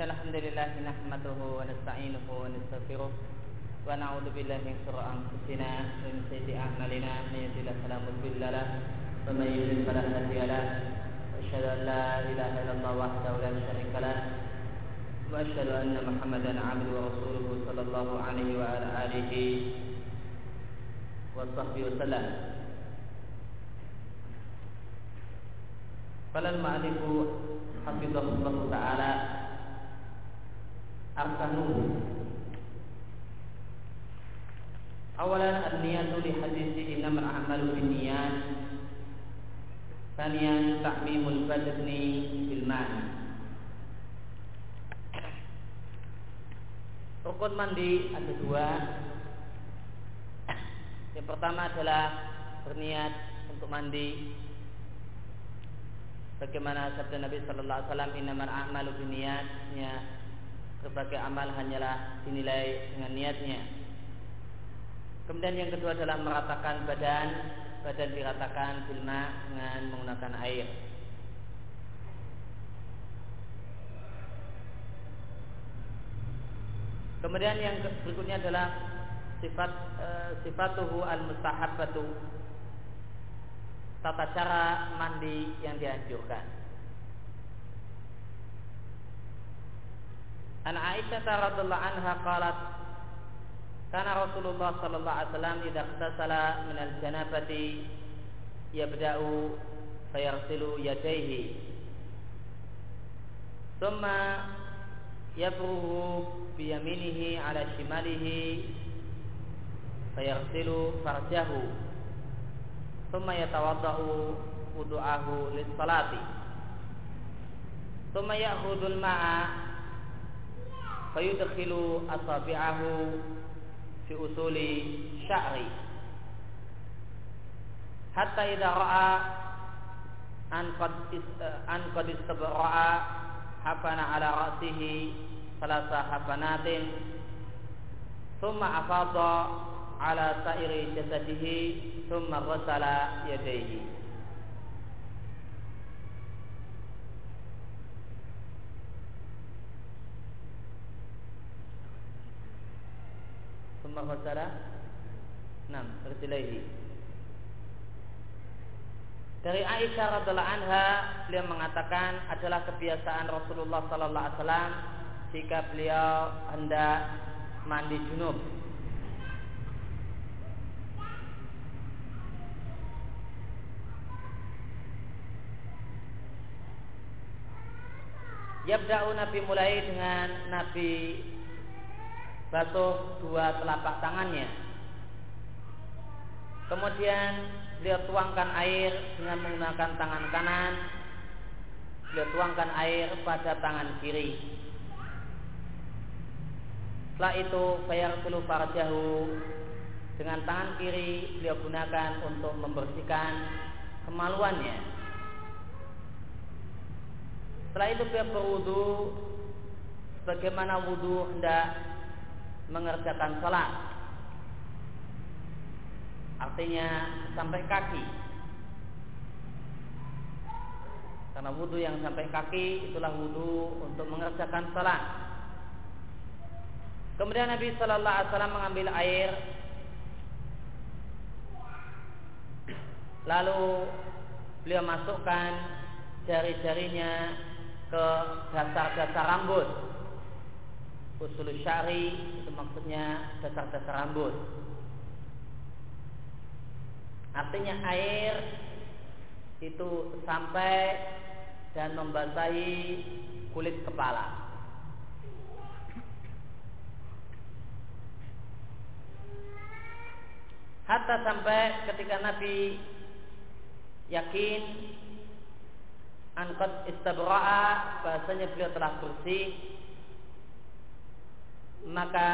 إن الحمد لله نحمده ونستعينه ونستغفره ونعوذ بالله من شرور أنفسنا ومن سيئات أعمالنا. من يهد الله فلا مضل له ومن يضلل فلا هادي له. وأشهد أن لا إله إلا الله وحده لا شريك له وأشهد أن محمدا عبده ورسوله صلى الله عليه وعلى آله وصحبه وسلم. قال المؤلف حفظه الله تعالى akan? Awalan an-niyatu li hadithi innam al-amalu bin niyat Thaniyan ta'mimul badni bil Rukun mandi ada dua. Yang pertama adalah berniat untuk mandi. Bagaimana sabda Nabi Sallallahu Alaihi Wasallam Innamal a'malu Berbagai amal hanyalah dinilai dengan niatnya. Kemudian yang kedua adalah meratakan badan. Badan diratakan bilma dengan menggunakan air. Kemudian yang berikutnya adalah sifat e, sifatuhu al mustahabatu tata cara mandi yang dianjurkan. An Aisyah radhiyallahu anha qalat kana Rasulullah sallallahu alaihi wasallam idza ightasala min al-janabati yabda'u fayarsilu yadayhi thumma yabruhu biyaminihi ala shimalihi fayarsilu farjahu thumma yatawaddau wudu'ahu lis-salati thumma ya'khudhu al-ma'a fayudkhilu asabi'ahu fi usuli sya'ri hatta idza ra'a an qad an qad hafana ala ra'sihi salasa hafanatin thumma afadha ala sa'iri jasadihi thumma ghasala yadayhi thumma ghasala nam rijlaihi dari Aisyah radhiallahu anha beliau mengatakan adalah kebiasaan Rasulullah sallallahu alaihi wasallam jika beliau hendak mandi junub. Yabda'u Nabi mulai dengan Nabi basuh dua telapak tangannya. Kemudian beliau tuangkan air dengan menggunakan tangan kanan. Beliau tuangkan air pada tangan kiri. Setelah itu bayar sulu farjahu dengan tangan kiri beliau gunakan untuk membersihkan kemaluannya. Setelah itu beliau berwudu sebagaimana wudu hendak mengerjakan sholat. Artinya sampai kaki. Karena wudhu yang sampai kaki itulah wudhu untuk mengerjakan sholat. Kemudian Nabi Shallallahu Alaihi Wasallam mengambil air, lalu beliau masukkan jari-jarinya ke dasar-dasar rambut. Usul syari itu maksudnya dasar-dasar rambut. Artinya air itu sampai dan membasahi kulit kepala. Hatta sampai ketika Nabi yakin angkat istabra'a bahasanya beliau telah bersih maka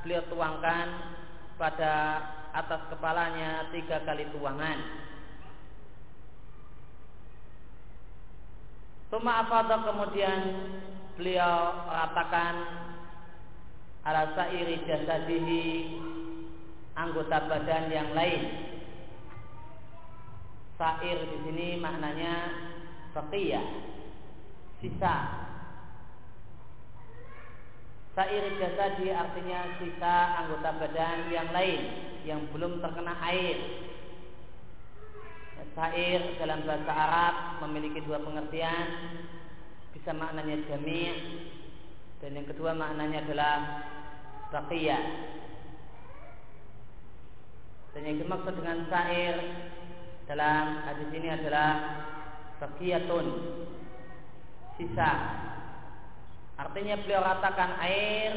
beliau tuangkan pada atas kepalanya tiga kali tuangan. Tuma afadha kemudian beliau ratakan ala sairi jasadihi anggota badan yang lain. Sair di sini maknanya baqiyah, sisa. Sair jasadi artinya sisa anggota badan yang lain yang belum terkena air. Sair dalam bahasa Arab memiliki dua pengertian. Bisa maknanya jami' dan yang kedua maknanya adalah baqiyah. Dan yang dimaksud dengan sair dalam hadis ini adalah baqiyatun sisa Artinya beliau ratakan air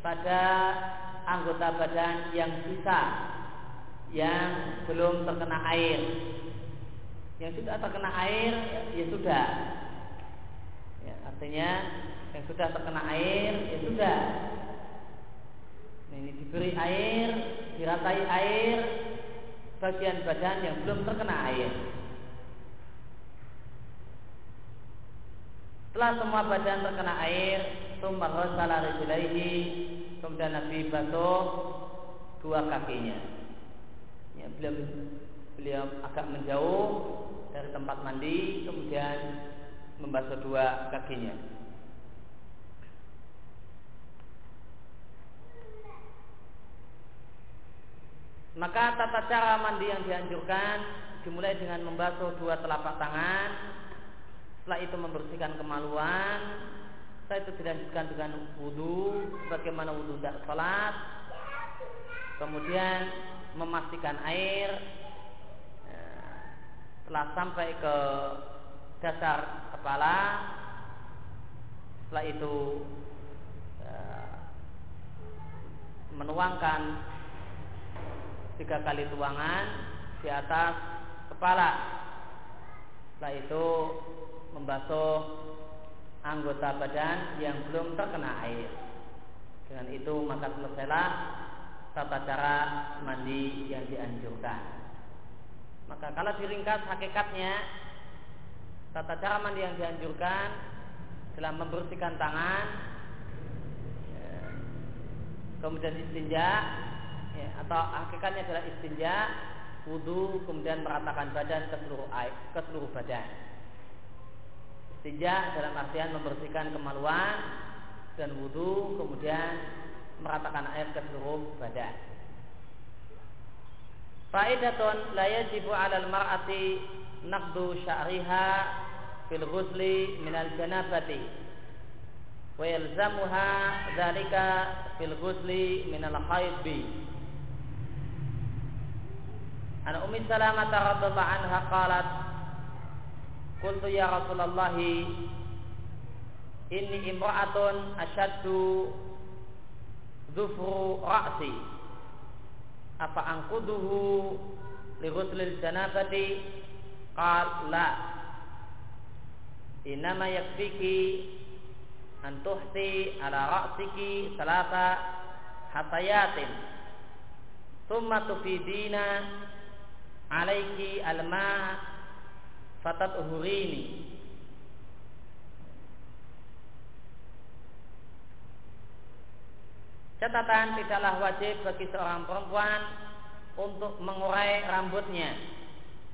pada anggota badan yang sisa yang belum terkena air. Yang sudah terkena air ya, sudah. Ya, artinya yang sudah terkena air ya sudah. Nah, ini diberi air, diratai air bagian badan yang belum terkena air. Setelah semua badan terkena air, summa ghasala rijlaihi, kemudian Nabi basuh dua kakinya. Ya, beliau beliau agak menjauh dari tempat mandi, kemudian membasuh dua kakinya. Maka tata cara mandi yang dianjurkan dimulai dengan membasuh dua telapak tangan setelah itu membersihkan kemaluan. Setelah itu dilanjutkan dengan wudhu bagaimana wudhu tidak sholat. Kemudian memastikan air ya, setelah sampai ke dasar kepala. Setelah itu ya, menuangkan tiga kali tuangan di atas kepala. Setelah itu membasuh anggota badan yang belum terkena air. Dengan itu maka selesailah tata cara mandi yang dianjurkan. Maka kalau diringkas hakikatnya tata cara mandi yang dianjurkan dalam membersihkan tangan, ya, kemudian istinja, ya, atau hakikatnya adalah istinja, wudhu, kemudian meratakan badan ke seluruh air, ke seluruh badan. Sejak dalam artian membersihkan kemaluan dan wudhu, kemudian meratakan air ke seluruh badan. Fa'idatun la yajibu 'alal mar'ati naqdu sya'riha fil ghusli minal janabati wa yalzamuha dzalika fil ghusli minal haidbi. An Ummi Salamah radhiyallahu anha qalat Qultu ya Rasulullah Inni imra'atun asyaddu Dhufru ra'si. Apa angkuduhu Li ghuslil janabati? Qal la. Inama yakfiki Antuhti ala ra'siki Salata hatayatin. Thumma tufidina Alaiki al-ma' fatat uhurini Catatan tidaklah wajib bagi seorang perempuan untuk mengurai rambutnya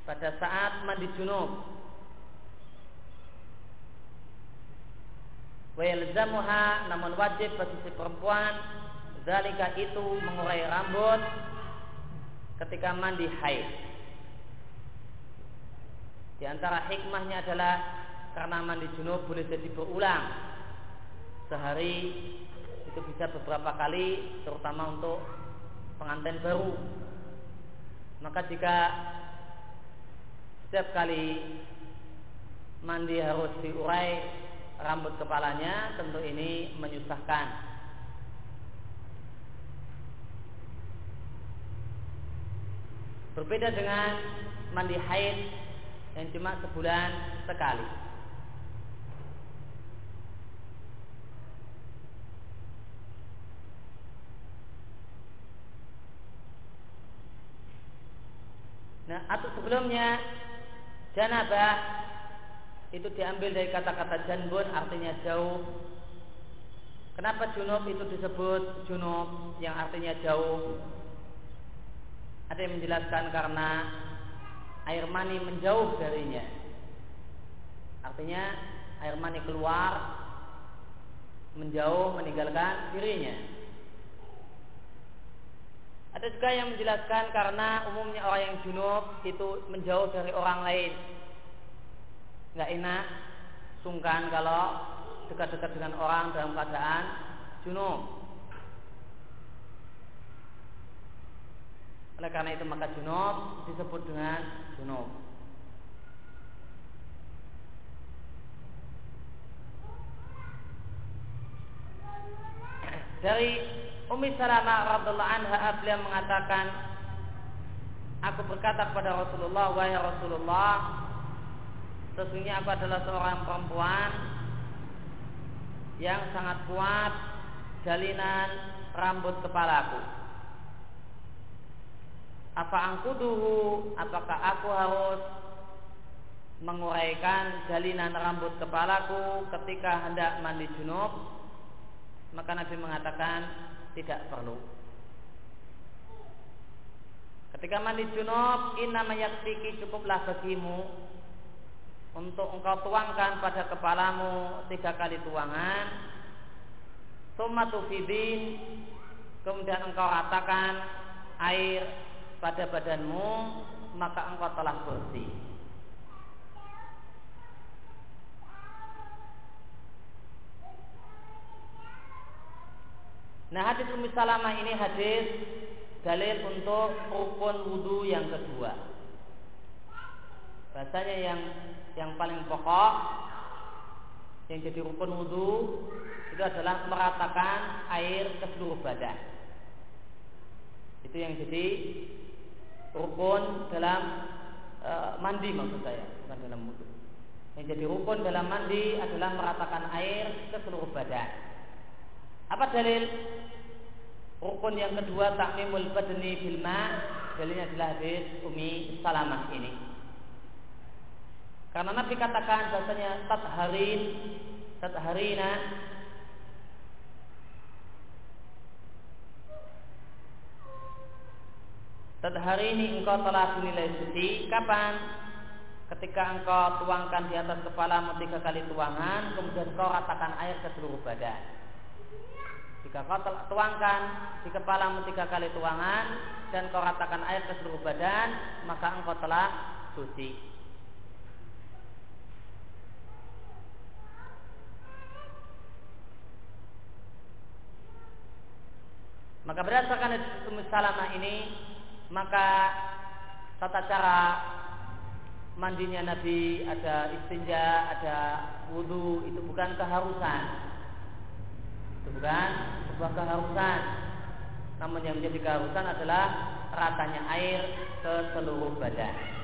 pada saat mandi junub. Wayalzamuha namun wajib bagi si perempuan zalika itu mengurai rambut ketika mandi haid. Di antara hikmahnya adalah karena mandi junub boleh jadi berulang. Sehari itu bisa beberapa kali terutama untuk pengantin baru. Maka jika setiap kali mandi harus diurai rambut kepalanya tentu ini menyusahkan berbeda dengan mandi haid yang cuma sebulan sekali. Nah, atau sebelumnya janabah itu diambil dari kata-kata janbun artinya jauh. Kenapa junub itu disebut junub yang artinya jauh? Ada yang menjelaskan karena air mani menjauh darinya. Artinya air mani keluar menjauh meninggalkan dirinya. Ada juga yang menjelaskan karena umumnya orang yang junub itu menjauh dari orang lain. Nggak enak, sungkan kalau dekat-dekat dengan orang dalam keadaan junub. Oleh karena itu maka junub disebut dengan Dari Umi Salamah radhiallahu anha beliau mengatakan Aku berkata kepada Rasulullah Wahai Rasulullah Sesungguhnya aku adalah seorang perempuan Yang sangat kuat Jalinan rambut kepalaku Apa angkuduhu Apakah aku harus Menguraikan jalinan rambut kepalaku Ketika hendak mandi junub maka Nabi mengatakan tidak perlu. Ketika mandi junub, inna yakfiki cukuplah bagimu untuk engkau tuangkan pada kepalamu tiga kali tuangan. Sumatu fidin, kemudian engkau ratakan air pada badanmu, maka engkau telah bersih. Nah hadis Ummi Salamah ini hadis dalil untuk rukun wudhu yang kedua. Bahasanya yang yang paling pokok yang jadi rukun wudhu itu adalah meratakan air ke seluruh badan. Itu yang jadi rukun dalam e, mandi maksud saya, bukan dalam wudhu. Yang jadi rukun dalam mandi adalah meratakan air ke seluruh badan. Apa dalil? Rukun yang kedua takmimul badani bil. Dalilnya adalah hadis Umi Salamah ini. Karena Nabi katakan bahasanya tatharin tatharina Tadharini engkau telah dinilai suci Kapan? Ketika engkau tuangkan di atas kepalamu tiga kali tuangan Kemudian kau ratakan air ke seluruh badan jika kau telah tuangkan di kepalamu tiga kali tuangan dan kau ratakan air ke seluruh badan, maka engkau telah suci. Maka berdasarkan Ummu Salamah ini, maka tata cara mandinya Nabi ada istinja, ada wudhu, itu bukan keharusan itu bukan sebuah keharusan. Namun yang menjadi keharusan adalah ratanya air ke seluruh badan.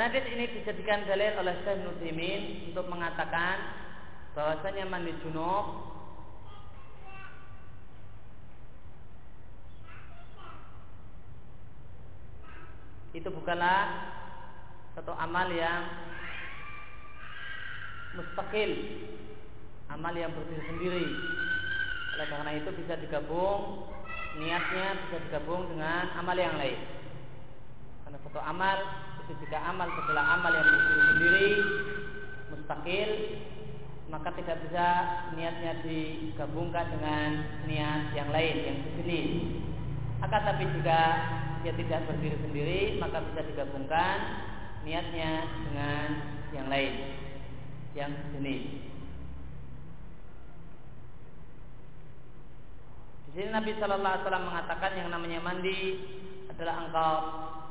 Dan hadis ini dijadikan dalil oleh Syekh Nusaimin untuk mengatakan bahwasanya mandi junub itu bukanlah satu amal yang mustakil, amal yang berdiri sendiri. Oleh karena itu bisa digabung niatnya bisa digabung dengan amal yang lain. Karena satu amal itu jika amal setelah amal yang berdiri sendiri mustakil maka tidak bisa niatnya digabungkan dengan niat yang lain yang sejenis. Akan tapi jika dia tidak berdiri sendiri maka bisa digabungkan niatnya dengan yang lain yang sejenis. Di sini Nabi Shallallahu Alaihi Wasallam mengatakan yang namanya mandi adalah engkau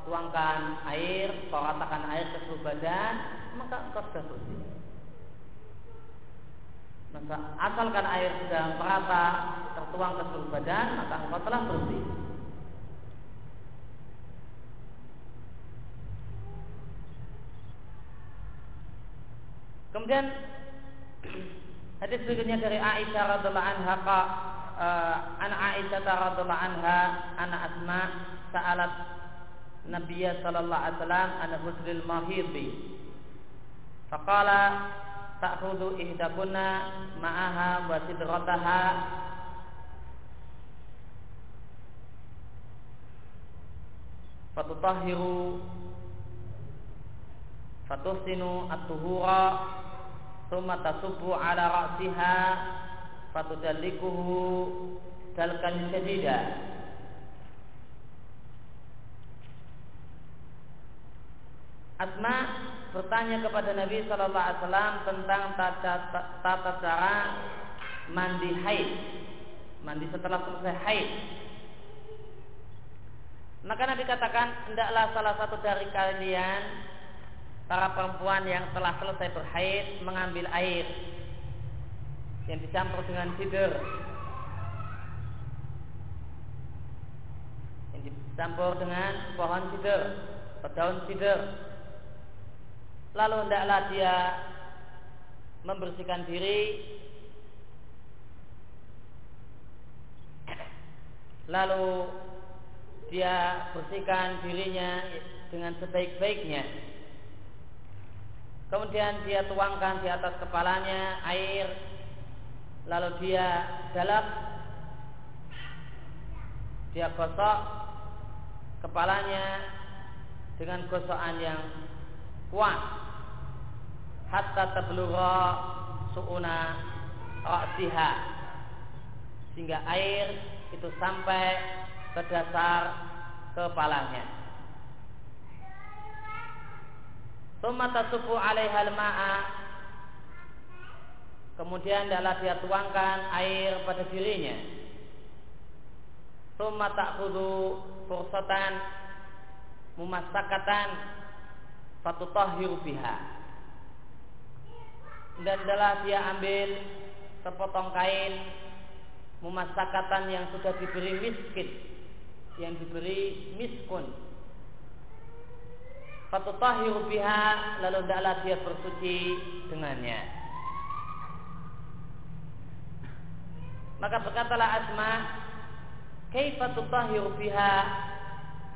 tuangkan air, kau ratakan air ke seluruh badan, maka engkau sudah bersih. Maka asalkan air sudah merata tertuang ke seluruh badan, maka engkau telah bersih. Kemudian hadis berikutnya dari Aisyah radhiallahu anha uh, an Aisyah radhiallahu anha anak Asma sa'alat Nabiya sallallahu alaihi wasallam an husnul mahidhi. Faqala ta'khudhu ihdakunna ma'aha wa sidrataha fatutahhiru fatuhsinu at-tuhura thumma tasubbu ala ra'siha fatudallikuhu dalkan syadida Asma bertanya kepada Nabi Shallallahu Alaihi Wasallam tentang tata, tata cara mandi haid, mandi setelah selesai haid. Maka Nabi katakan, hendaklah salah satu dari kalian para perempuan yang telah selesai berhaid mengambil air yang dicampur dengan sidir yang dicampur dengan pohon sidir atau daun sidir lalu hendaklah dia membersihkan diri. Lalu dia bersihkan dirinya dengan sebaik-baiknya. Kemudian dia tuangkan di atas kepalanya air. Lalu dia dalap. Dia gosok kepalanya dengan gosokan yang kuat hatta tablugha suuna ra'siha sehingga air itu sampai ke dasar kepalanya. Tsumma tasufu 'alaiha ma'a Kemudian adalah dia tuangkan air pada dirinya. Tsumma ta'khudhu fursatan mumassakatan fatutahhiru biha dan adalah dia ambil sepotong kain mumasakatan yang sudah diberi miskin yang diberi miskun. Fatutahiru biha lalu adalah dia bersuci dengannya. Maka berkatalah Asma kaifa tutahiru biha?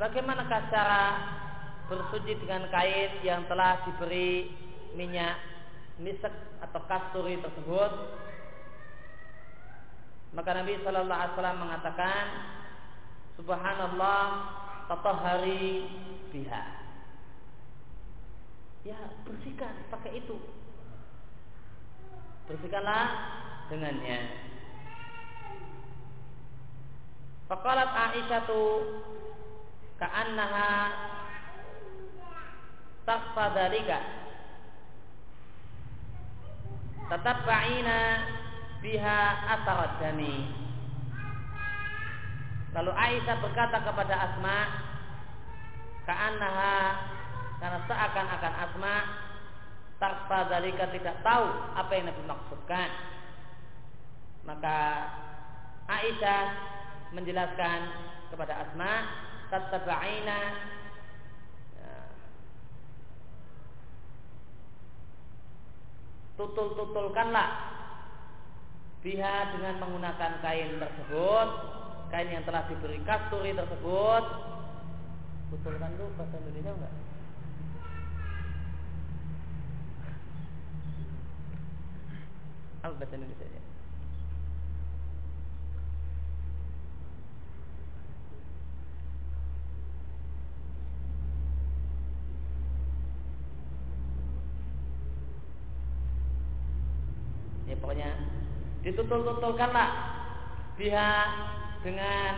Bagaimanakah cara bersuci dengan kain yang telah diberi minyak misek atau kasturi tersebut. Maka Nabi Shallallahu Alaihi Wasallam mengatakan Subhanallah tatahari biha. Ya bersihkan pakai itu. Bersihkanlah dengannya. Fakalat Aisyah tu ka'annaha takfa dalika tatabba'ina biha atarat dami lalu Aisyah berkata kepada Asma ka'annaha karena seakan-akan Asma takfa dalika tidak tahu apa yang Nabi maksudkan. Maka Aisyah menjelaskan kepada Asma tataba'ina tutul-tutulkanlah biha dengan menggunakan kain tersebut kain yang telah diberi kasturi tersebut tutulkan itu bahasa Indonesia enggak? apa bahasa Indonesia ya? Ditutul-tutulkanlah dia dengan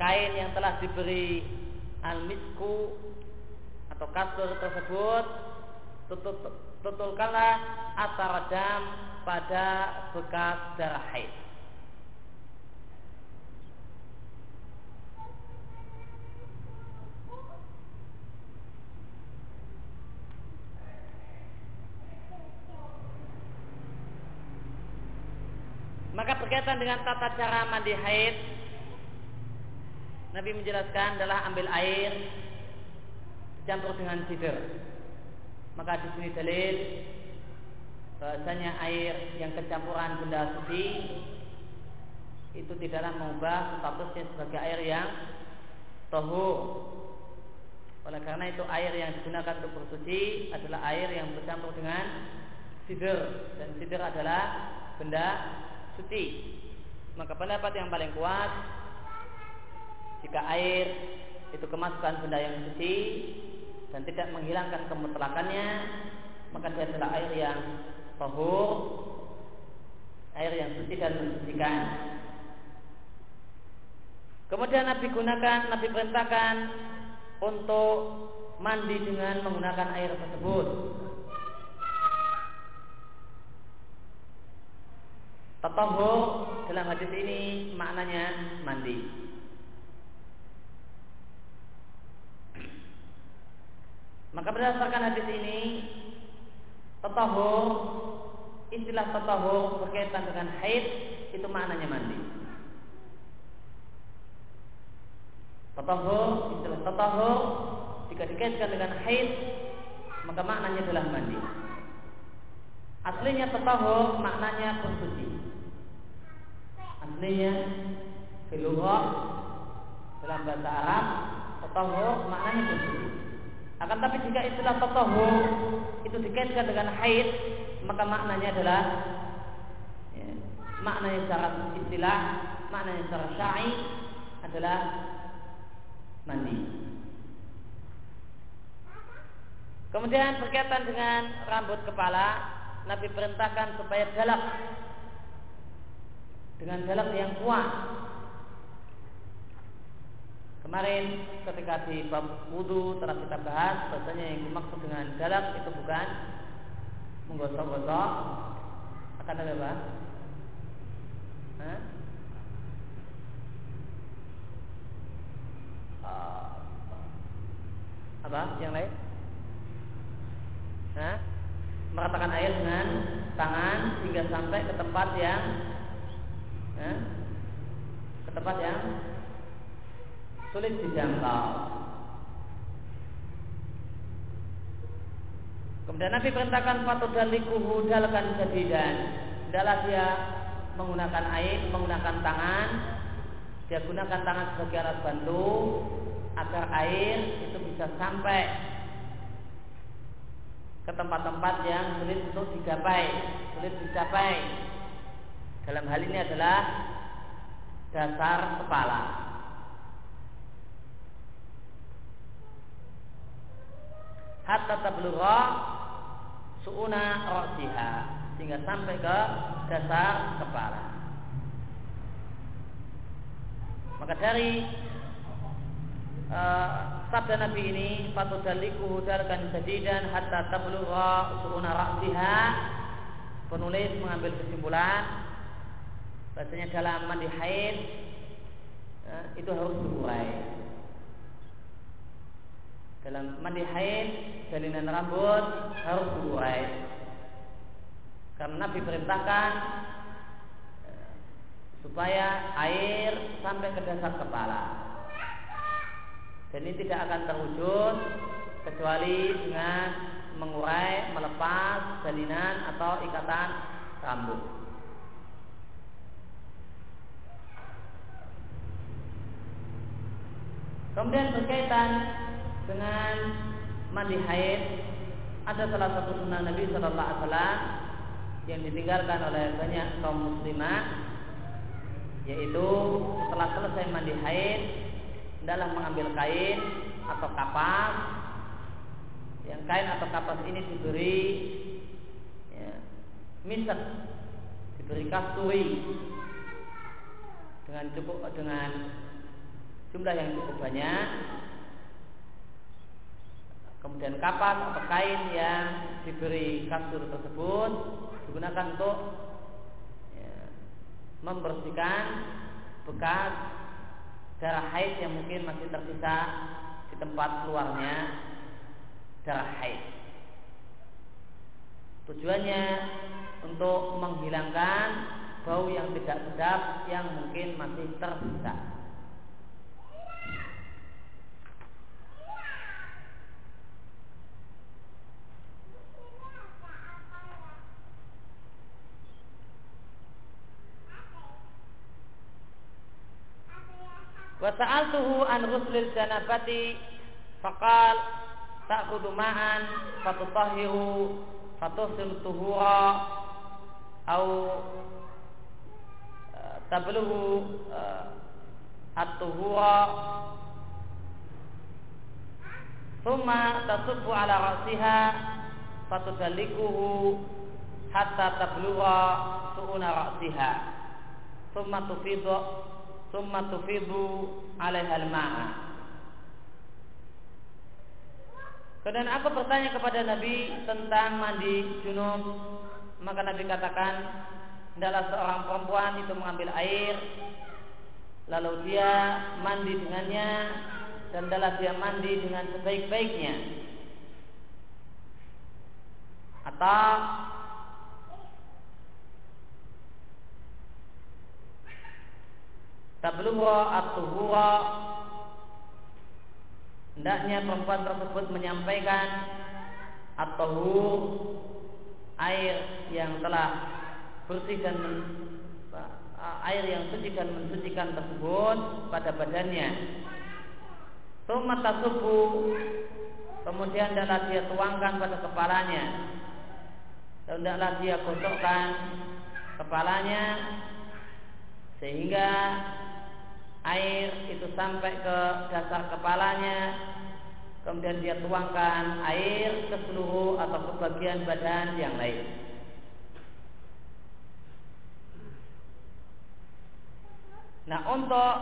kain yang telah diberi al-misku atau kasur tersebut tutul, tutulkanlah asar jam pada bekas darah haid Maka berkaitan dengan tata cara mandi haid Nabi menjelaskan adalah ambil air campur dengan sidr. Maka di sini dalil bahasanya air yang kecampuran benda suci itu tidaklah mengubah statusnya sebagai air yang tohu. Oleh karena itu air yang digunakan untuk bersuci adalah air yang bercampur dengan sidir dan sidir adalah benda suci. Maka pendapat yang paling kuat jika air itu kemasukan benda yang suci dan tidak menghilangkan kemutlakannya, maka dia adalah air yang tahur, air yang suci dan mensucikan. Kemudian Nabi gunakan, Nabi perintahkan untuk mandi dengan menggunakan air tersebut. Tatahur dalam hadis ini maknanya mandi. Maka berdasarkan hadis ini, tatahur istilah tatahur berkaitan dengan haid itu maknanya mandi. Tatahur, istilah tatahur jika dikaitkan dengan haid maka maknanya adalah mandi. Aslinya tatahur maknanya bersuci. Aslinya filugha dalam bahasa Arab tatahur maknanya bersuci. Akan tapi jika istilah tatahur itu dikaitkan dengan haid maka maknanya adalah ya, maknanya secara istilah, maknanya secara syar'i adalah mandi. Kemudian berkaitan dengan rambut kepala, Nabi perintahkan supaya dalak dengan dalak yang kuat. Kemarin ketika di bab wudhu telah kita bahas bahasanya yang dimaksud dengan dalak itu bukan menggosok-gosok akan ada apa? Hah? apa yang lain nah, meratakan air dengan tangan hingga sampai ke tempat yang nah, ke tempat yang sulit dijangkau Kemudian Nabi perintahkan patu dalikuhu dalkan jadidan. Adalah dia menggunakan air, menggunakan tangan. Dia gunakan tangan sebagai alat bantu agar air itu bisa sampai ke tempat-tempat yang sulit untuk digapai, sulit dicapai. Dalam hal ini adalah dasar kepala. Hatta tablugha suuna ra'siha sehingga sampai ke dasar kepala. Maka dari uh, sabda Nabi ini fatudalliku darkan jadidan hatta tablugha suuna ra'siha penulis mengambil kesimpulan bahasanya dalam mandi haid uh, itu harus berurai dalam mandi haid jalinan rambut harus berurai karena Nabi perintahkan uh, supaya air sampai ke dasar kepala. Dan ini tidak akan terwujud kecuali dengan mengurai, melepas jalinan atau ikatan rambut. Kemudian berkaitan dengan mandi haid, ada salah satu sunnah Nabi Shallallahu Alaihi Wasallam yang ditinggalkan oleh banyak kaum muslimah, yaitu setelah selesai mandi haid, dalam mengambil kain atau kapas. Yang kain atau kapas ini diberi ya, misat diberi kasturi dengan cukup dengan jumlah yang cukup banyak kemudian kapas atau kain yang diberi kastur tersebut digunakan untuk ya, membersihkan bekas darah haid yang mungkin masih tersisa di tempat keluarnya darah haid. Tujuannya untuk menghilangkan bau yang tidak sedap yang mungkin masih tersisa. Wa sa'altuhu an ghuslil janabati faqal ta'khudhu ma'an fatutahhiru fatuhsil tuhura au eh, tablughu uh, at-tuhura thumma tasubbu ala ra'siha fatudallikuhu hatta tablugha su'una ra'siha thumma tufidu thumma tufidu 'alaiha al-ma'a Kemudian aku bertanya kepada Nabi tentang mandi junub, maka Nabi katakan, adalah seorang perempuan itu mengambil air, lalu dia mandi dengannya, dan adalah dia mandi dengan sebaik-baiknya. Atau tablugha at-tuhura. Hendaknya perempuan tersebut menyampaikan atau air yang telah bersih dan air yang suci dan mensucikan tersebut pada badannya. Sumata subuh kemudian adalah dia tuangkan pada kepalanya. Dan hendaklah dia gosokkan kepalanya sehingga air itu sampai ke dasar kepalanya. Kemudian dia tuangkan air ke seluruh atau ke bagian badan yang lain. Nah untuk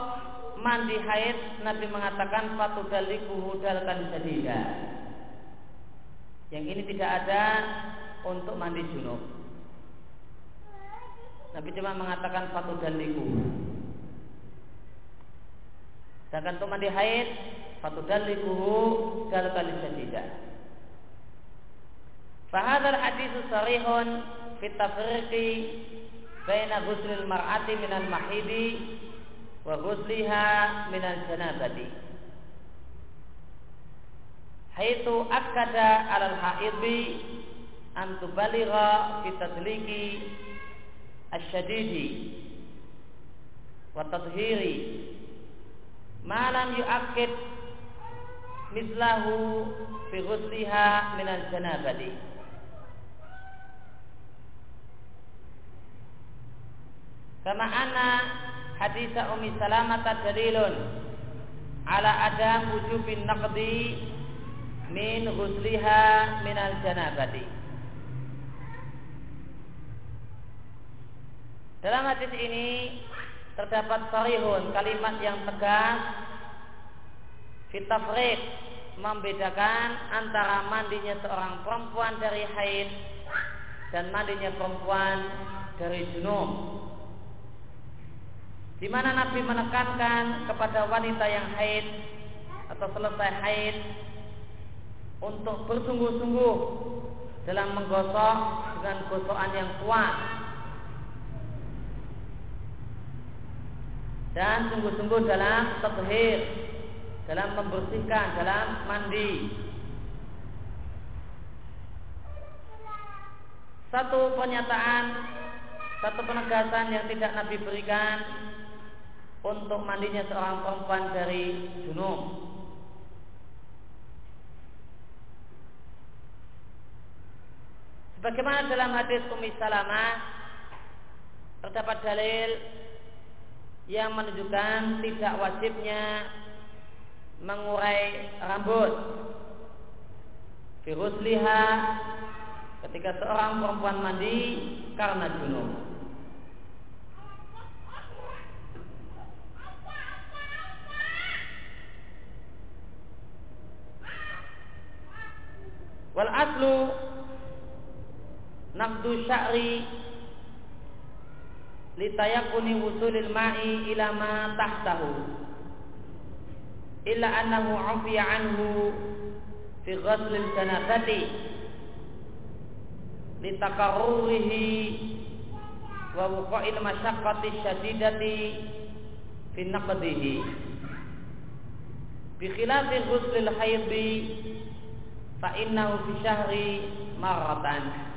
mandi haid Nabi mengatakan fatu dalikuhu dalkan sadida. Yang ini tidak ada untuk mandi junub. Nabi cuma mengatakan fatu dalikuhu Sedangkan untuk mandi haid fatudallikuhu dalkan syadida. Fahadal hadis sarihun fit baina ghuslil mar'ati minal mahidi wa ghusliha minal janabati. Haitu akada alal haidhi an tubaligha fi asyadidi wa tadhiri malam yu'akid mislahu fi ghusliha min al-janabati kama anna hadis Ummi Salamah dalilun ala adam wujubin naqdi min ghusliha min al-janabati Dalam hadis ini terdapat sarihun kalimat yang tegas. Fitafrik membedakan antara mandinya seorang perempuan dari haid dan mandinya perempuan dari junub. Di mana Nabi menekankan kepada wanita yang haid atau selesai haid untuk bersungguh-sungguh dalam menggosok dengan gosokan yang kuat dan sungguh-sungguh dalam tathir, dalam membersihkan, dalam mandi. Satu pernyataan, satu penegasan yang tidak Nabi berikan untuk mandinya seorang perempuan dari junub. Sebagaimana dalam hadis Ummi Salamah terdapat dalil yang menunjukkan tidak wajibnya mengurai rambut. Virus liha ketika seorang perempuan mandi karena junub. Wal aslu nafdu sya'ri litayakuni wusulil ma'i ila ma tahtahu. Illa annahu afiya anhu fi ghaslil janabati litakarrurihi wa wuqa'il masyaqqati syadidati fi naqdihi. Bi khilafi ghuslil haidhi fa innahu fi syahri marratan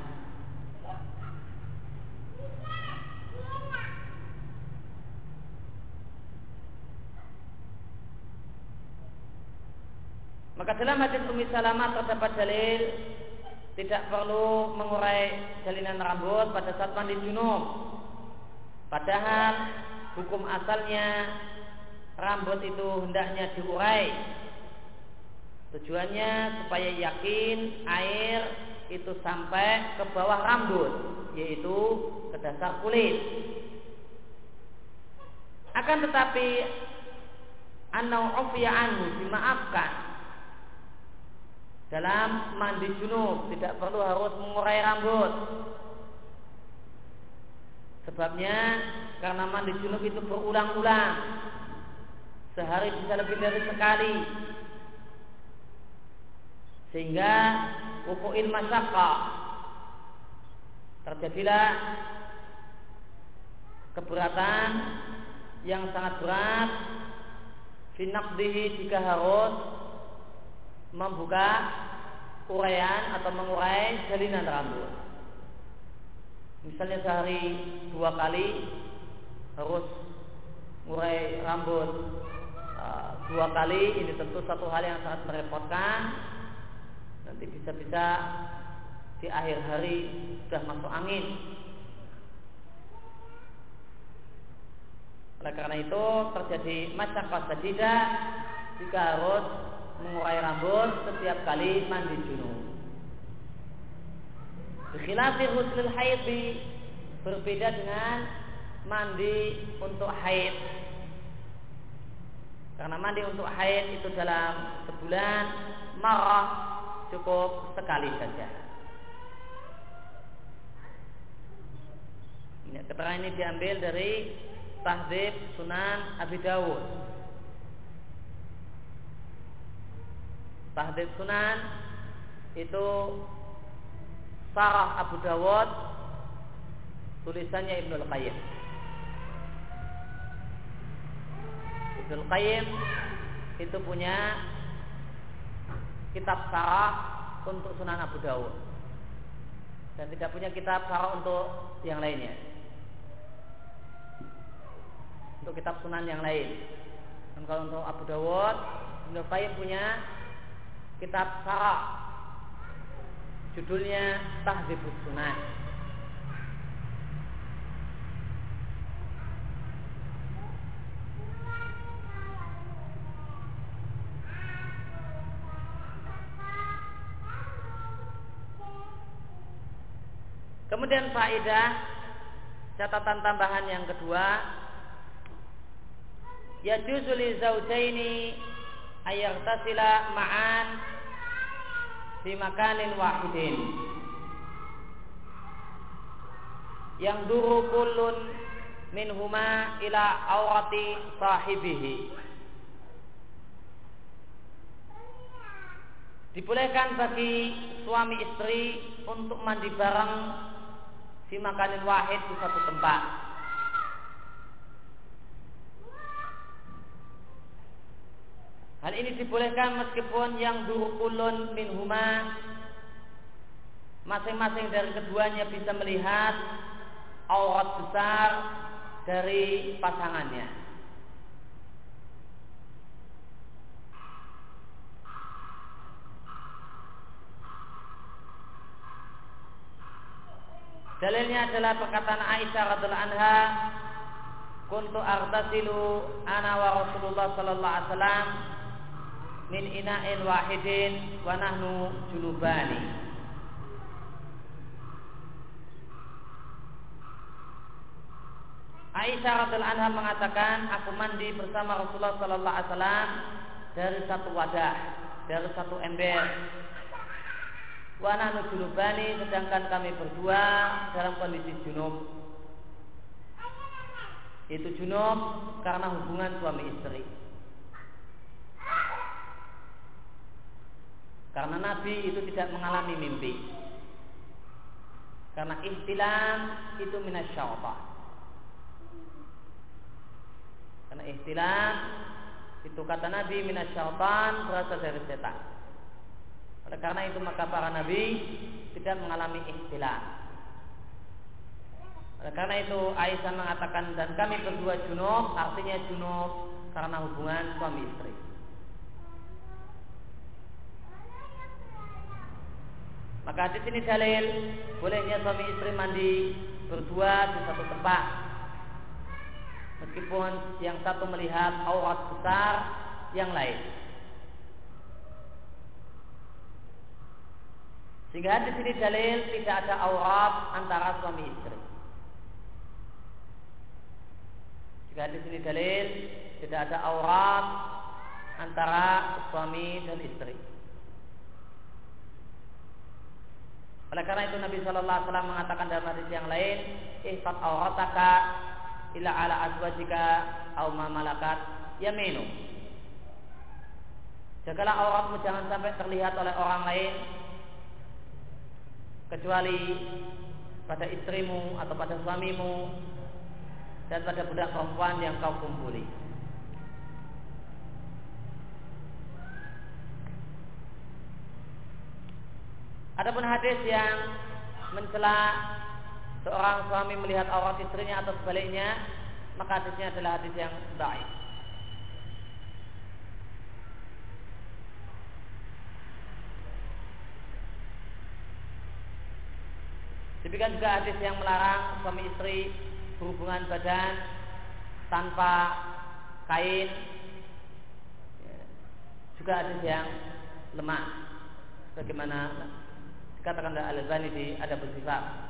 Maka dalam hadis Umi Salamah terdapat dalil tidak perlu mengurai jalinan rambut pada saat mandi junub. Padahal hukum asalnya rambut itu hendaknya diurai. Tujuannya supaya yakin air itu sampai ke bawah rambut, yaitu ke dasar kulit. Akan tetapi anau anhu dimaafkan dalam mandi junub tidak perlu harus mengurai rambut. Sebabnya karena mandi junub itu berulang-ulang. Sehari bisa lebih dari sekali. Sehingga wuku'il masyaqah terjadilah keberatan yang sangat berat finaqdihi jika harus membuka uraian atau mengurai jalinan rambut. Misalnya sehari dua kali harus mengurai rambut uh, dua kali, ini tentu satu hal yang sangat merepotkan. Nanti bisa-bisa di akhir hari sudah masuk angin. Oleh karena itu terjadi masyarakat sadidah jika harus mengurai rambut setiap kali mandi junub. Khilafi huslul haid berbeda dengan mandi untuk haid. Karena mandi untuk haid itu dalam sebulan marah cukup sekali saja. Ini keterangan ini diambil dari Tahdib Sunan Abi Dawud Tahdid Sunan itu Sarah Abu Dawud tulisannya Ibnul Qayyim. Ibnul Qayyim itu punya kitab sarah untuk Sunan Abu Dawud dan tidak punya kitab sarah untuk yang lainnya. Untuk kitab Sunan yang lain. Dan kalau untuk Abu Dawud, Ibnul Qayyim punya kitab Sarah. Judulnya Tahdzibus Sunan Kemudian faedah catatan tambahan yang kedua. Ya li zaujaini tasila ma'an di makanin wahidin. Yang duru kulun minhuma ila awati sahibihi. Dibolehkan bagi suami istri untuk mandi bareng di makanin wahid di satu tempat Hal ini dibolehkan meskipun yang durukulun min huma masing-masing dari keduanya bisa melihat aurat besar dari pasangannya. Dalilnya adalah perkataan Aisyah radhiallahu anha, "Kuntu artasilu ana wa Rasulullah sallallahu alaihi wasallam min ina'in wahidin wa nahnu junubani Aisyah radhiallahu anha mengatakan aku mandi bersama Rasulullah sallallahu alaihi wasallam dari satu wadah, dari satu ember. Wa nahnu junubani sedangkan kami berdua dalam kondisi junub. Itu junub karena hubungan suami istri. Karena Nabi itu tidak mengalami mimpi. Karena ihtilam itu minasyaitan. Karena ihtilam itu kata Nabi minasyaitan berasal dari setan. Oleh karena itu maka para nabi tidak mengalami ihtilam. Oleh karena itu Aisyah mengatakan dan kami berdua junub artinya junub karena hubungan suami istri. Maka di sini dalil bolehnya suami istri mandi berdua di satu tempat. Meskipun yang satu melihat aurat besar yang lain. Sehingga di sini dalil tidak ada aurat antara suami istri. Jika di sini dalil tidak ada aurat antara suami dan istri. Oleh karena itu Nabi Shallallahu Alaihi Wasallam mengatakan dalam hadis yang lain, ihfat aurataka ila ala azwajika au ma malakat yaminu. Jagalah auratmu jangan sampai terlihat oleh orang lain kecuali pada istrimu atau pada suamimu dan pada budak perempuan yang kau kumpuli. Adapun hadis yang mencela seorang suami melihat aurat istrinya atau sebaliknya, maka hadisnya adalah hadis yang baik. Demikian juga hadis yang melarang suami istri berhubungan badan tanpa kain juga hadis yang lemah bagaimana katakan Al-Albani di ada bersifat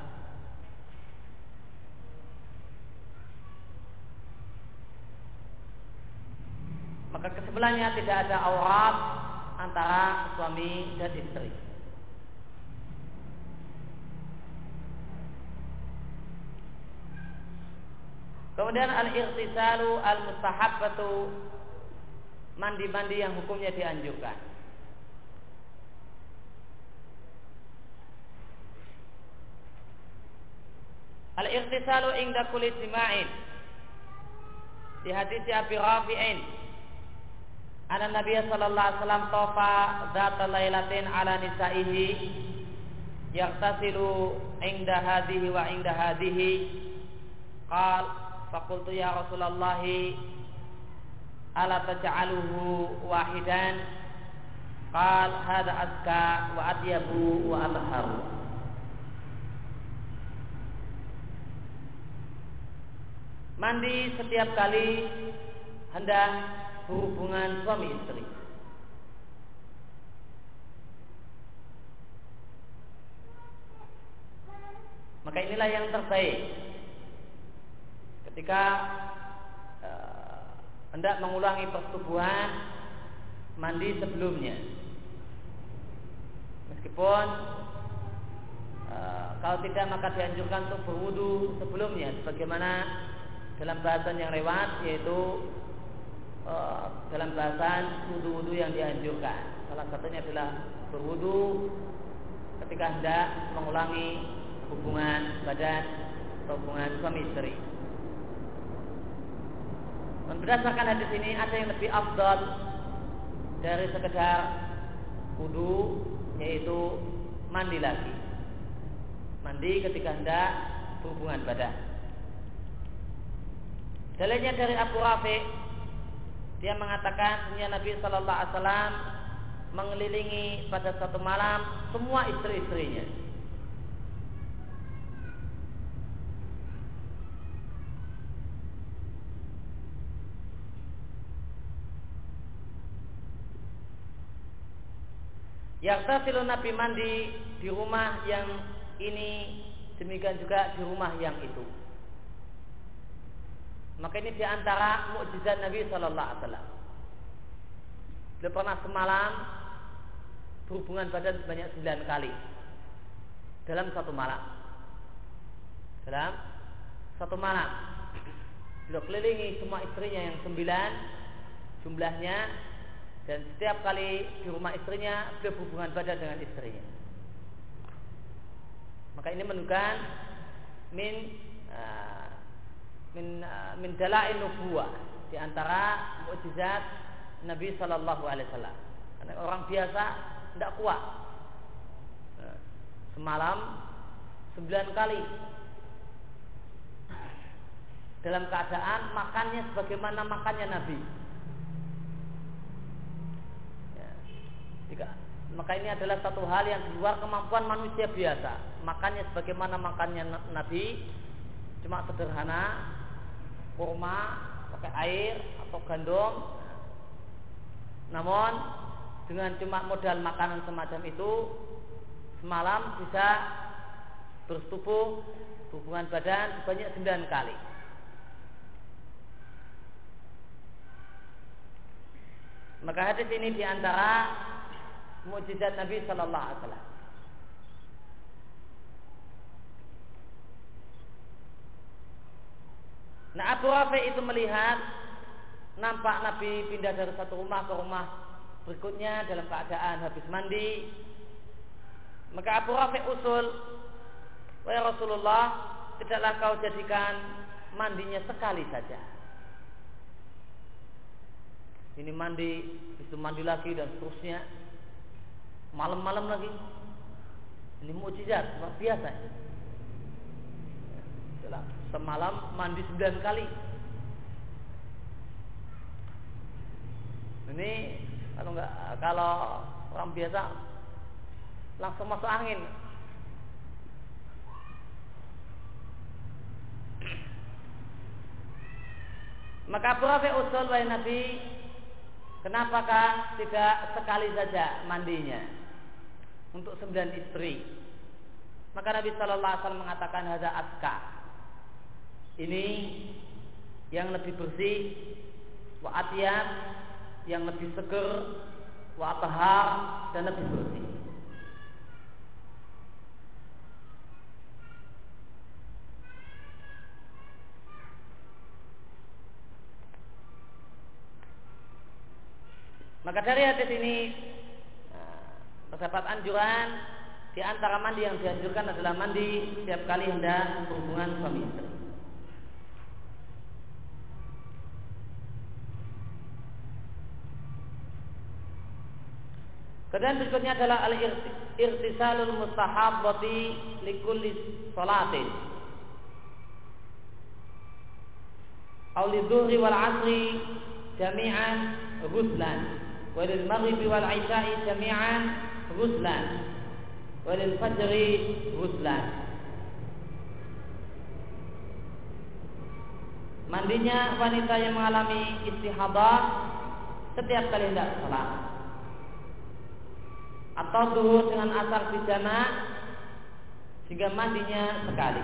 maka ke sebelahnya tidak ada aurat antara suami dan istri. Kemudian al-irtisalu al-mustahabbatu mandi-mandi yang hukumnya dianjurkan. Al-ightisalu inda kulli jima'in. Di hadis Abi Rafi'in. Ana Nabi sallallahu alaihi wasallam tofa dzata lailatin ala nisaihi yaghtasilu inda hadhihi wa inda hadhihi qal faqultu ya Rasulullah ala taj'aluhu wahidan? Qal hadha azka wa atyabu wa atharu mandi setiap kali hendak berhubungan suami istri. Maka inilah yang terbaik ketika uh, hendak mengulangi persetubuhan mandi sebelumnya. Meskipun uh, kalau tidak maka dianjurkan untuk berwudu sebelumnya sebagaimana dalam bahasan yang lewat yaitu uh, dalam bahasan wudhu-wudhu yang dianjurkan. Salah satunya adalah berwudhu ketika hendak mengulangi hubungan badan atau hubungan suami istri. Dan berdasarkan hadis ini ada yang lebih afdal dari sekedar wudhu yaitu mandi lagi. Mandi ketika hendak hubungan badan. Dalilnya dari Abu Rafi dia mengatakan punya Nabi Shallallahu Alaihi Wasallam mengelilingi pada satu malam semua istri-istrinya. Yang tasilu Nabi mandi di rumah yang ini demikian juga di rumah yang itu. Maka ini di antara mukjizat Nabi Shallallahu Alaihi Wasallam. Beliau pernah semalam berhubungan badan sebanyak sembilan kali dalam satu malam. Dalam satu malam, beliau kelilingi semua istrinya yang sembilan jumlahnya dan setiap kali di rumah istrinya beliau berhubungan badan dengan istrinya. Maka ini menunjukkan min uh, min uh, min dalail nubuwah di antara mukjizat Nabi Shallallahu alaihi wasallam. Karena orang biasa tidak kuat. Nah, semalam sembilan kali dalam keadaan makannya sebagaimana makannya Nabi. Ya. Maka ini adalah satu hal yang di luar kemampuan manusia biasa. Makannya sebagaimana makannya Nabi, cuma sederhana, kurma, pakai air atau gandum. Namun dengan cuma modal makanan semacam itu, semalam bisa bersetubuh hubungan badan sebanyak 9 kali. Maka hadis ini di antara mukjizat Nabi Shallallahu Alaihi Wasallam. Nah Abu Rafi itu melihat nampak Nabi pindah dari satu rumah ke rumah berikutnya dalam keadaan habis mandi. Maka Abu Rafi usul, wahai Rasulullah, tidaklah kau jadikan mandinya sekali saja. Ini mandi, itu mandi lagi dan seterusnya malam-malam lagi. Ini mukjizat luar biasa. Semalam mandi sembilan kali. Ini kalau nggak kalau orang biasa langsung masuk angin. Maka Rafi usul wahai Nabi Kenapakah tidak sekali saja mandinya untuk sembilan istri? Maka Nabi Shallallahu Alaihi Wasallam mengatakan hada aska. Ini yang lebih bersih, wa yang lebih seger, wa dan lebih bersih. Maka dari hadis ini nah, terdapat anjuran di antara mandi yang dianjurkan adalah mandi setiap kali hendak berhubungan suami istri. Kemudian berikutnya adalah al-irtisalul mustahabbati likulli salatin. Au lidzuhri wal asri jami'an ghuslan. Wa lil maghribi wal isya'i jami'an ghuslan. Wa lil fajri ghuslan. Mandinya wanita yang mengalami istihadah setiap kali hendak salat atau duhur dengan asar pidana sehingga mandinya sekali.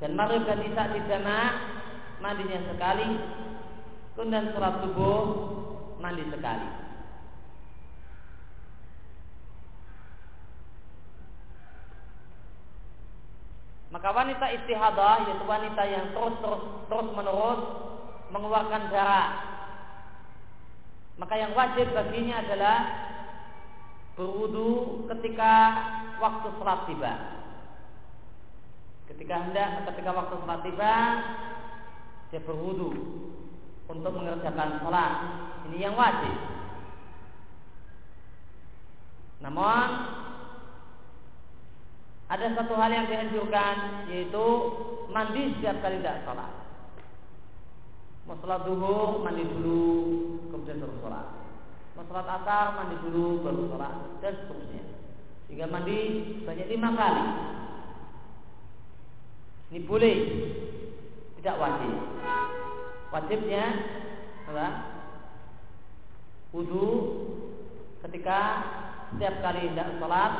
Dan maghrib dan isya pidana mandinya sekali. Kemudian sholat subuh mandi sekali. Maka wanita istihadah yaitu wanita yang terus terus terus menerus mengeluarkan darah. Maka yang wajib baginya adalah berwudu ketika waktu sholat tiba. Ketika hendak ketika waktu sholat tiba dia berwudu untuk mengerjakan sholat. Ini yang wajib. Namun ada satu hal yang dianjurkan yaitu mandi setiap kali tidak sholat. Mau sholat duhur mandi dulu kemudian baru sholat. Mau sholat asar mandi dulu baru sholat dan seterusnya. Sehingga mandi banyak lima kali. Ini boleh, tidak wajib. Wajibnya adalah wudhu ketika setiap kali tidak sholat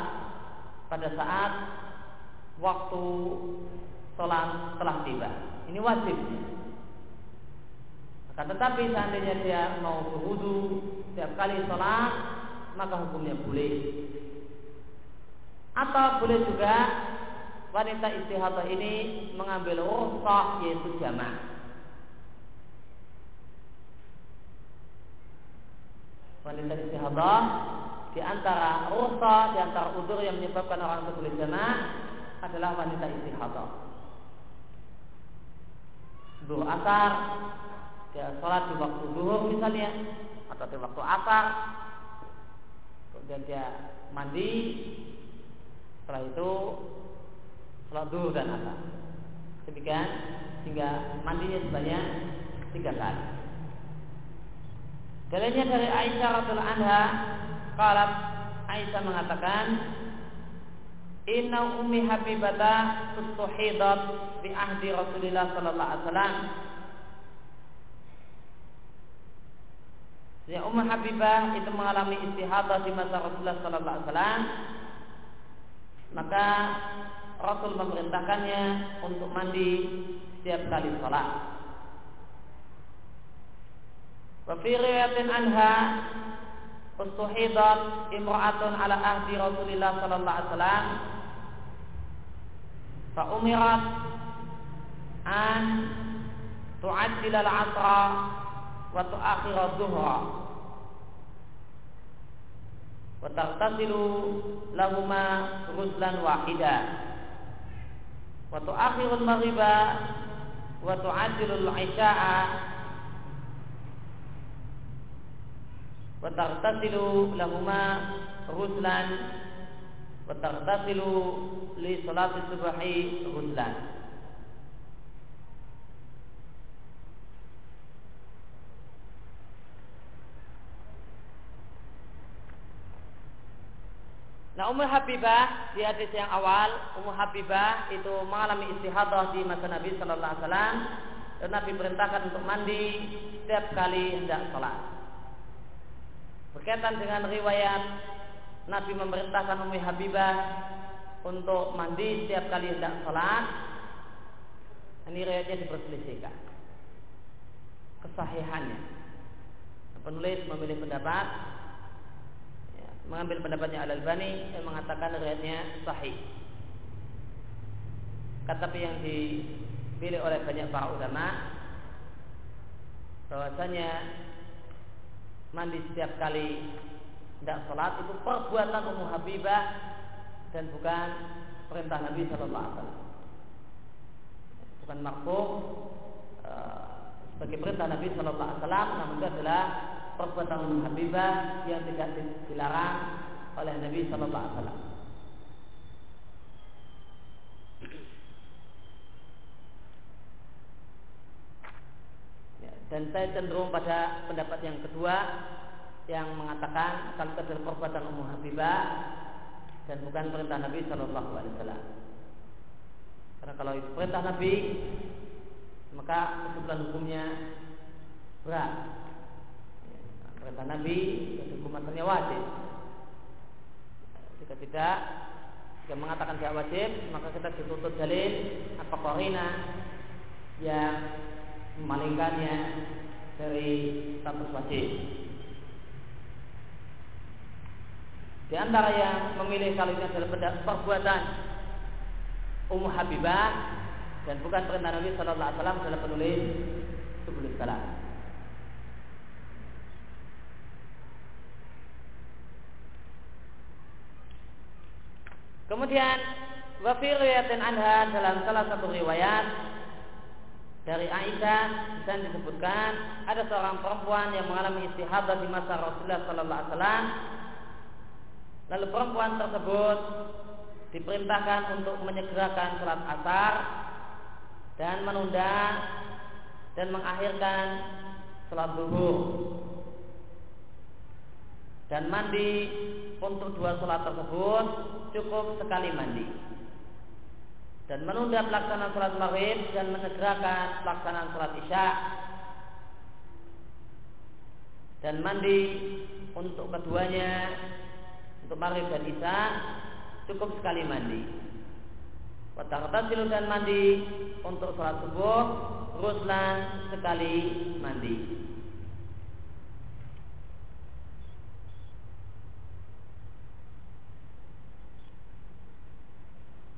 pada saat waktu sholat telah tiba. Ini wajib. Akan tetapi seandainya dia mau berwudu setiap kali sholat, maka hukumnya boleh. Atau boleh juga wanita istihadah ini mengambil rukhsah yaitu jamaah. Wanita istihadah di antara rukhsah, di antara udur yang menyebabkan orang itu boleh adalah wanita istihadah. Duhur asar, dia sholat di waktu duhur misalnya, di waktu asar, kemudian dia mandi, setelah itu sholat duhur dan asar. Demikian sehingga mandinya sebanyak tiga kali. Dalilnya dari Aisyah radhiallahu anha, kalau Aisyah mengatakan Inna ummi Habibata tustuhidat bi ahdi Rasulullah sallallahu alaihi wasallam. Ya Ummu Habibah itu mengalami istihadah di masa Rasulullah sallallahu alaihi wasallam. Maka Rasul memerintahkannya untuk mandi setiap kali sholat. Wa fi riwayatin anha ustuhidat imra'atun ala ahdi Rasulillah sallallahu alaihi wasallam fa umirat an tu'addil al-'asra wa tu'akhir adh-dhuhra wa taghtasilu lahuma ghuslan wahida. Wa tu'akhir al-maghriba wa tu'addilu al-'isha'a wa taghtasilu lahuma ghuslan. Wa taghtasilu li salati subhi ghuslan Nah Ummu Habibah di hadis yang awal Ummu Habibah itu mengalami istihadah di masa Nabi Shallallahu Alaihi Wasallam dan Nabi perintahkan untuk mandi setiap kali hendak sholat. Berkaitan dengan riwayat Nabi memerintahkan Ummu Habibah untuk mandi setiap kali hendak sholat. Ini riwayatnya diperselisihkan kesahihannya. Penulis memilih pendapat mengambil pendapatnya Al Albani yang mengatakan riwayatnya sahih. Tetapi yang dipilih oleh banyak para ulama bahwasanya mandi setiap kali tidak sholat itu perbuatan Ummu Habibah dan bukan perintah Nabi Shallallahu Alaihi Wasallam. Bukan makhluk sebagai perintah Nabi Shallallahu Alaihi Wasallam, namun itu adalah perbuatan Habibah yang tidak dilarang oleh Nabi Shallallahu Alaihi Wasallam. Ya, dan saya cenderung pada pendapat yang kedua yang mengatakan kalau itu perbuatan Ummu Habibah dan bukan perintah Nabi Shallallahu Alaihi Wasallam. Karena kalau itu perintah Nabi, maka kesimpulan hukumnya berat. Perintah Nabi, hukum asalnya wajib. Jika tidak, jika mengatakan tidak wajib, maka kita dituntut dalil apa korina yang memalingkannya dari status wajib. Di antara yang memilih kali ini adalah perbuatan Ummu Habibah dan bukan perintah Nabi Shallallahu Alaihi Wasallam adalah penulis sebelum salam. Kemudian wafir riwayatin anha dalam salah satu riwayat dari Aisyah dan disebutkan ada seorang perempuan yang mengalami istihadah di masa Rasulullah Sallallahu Alaihi Wasallam. Lalu perempuan tersebut diperintahkan untuk menyegerakan sholat asar dan menunda dan mengakhirkan sholat zuhur dan mandi untuk dua sholat tersebut cukup sekali mandi dan menunda pelaksanaan sholat maghrib dan menyegerakan pelaksanaan sholat isya dan mandi untuk keduanya untuk maghrib dan isya cukup sekali mandi. Wataghtasilu dan mandi untuk sholat subuh, ruslan sekali mandi.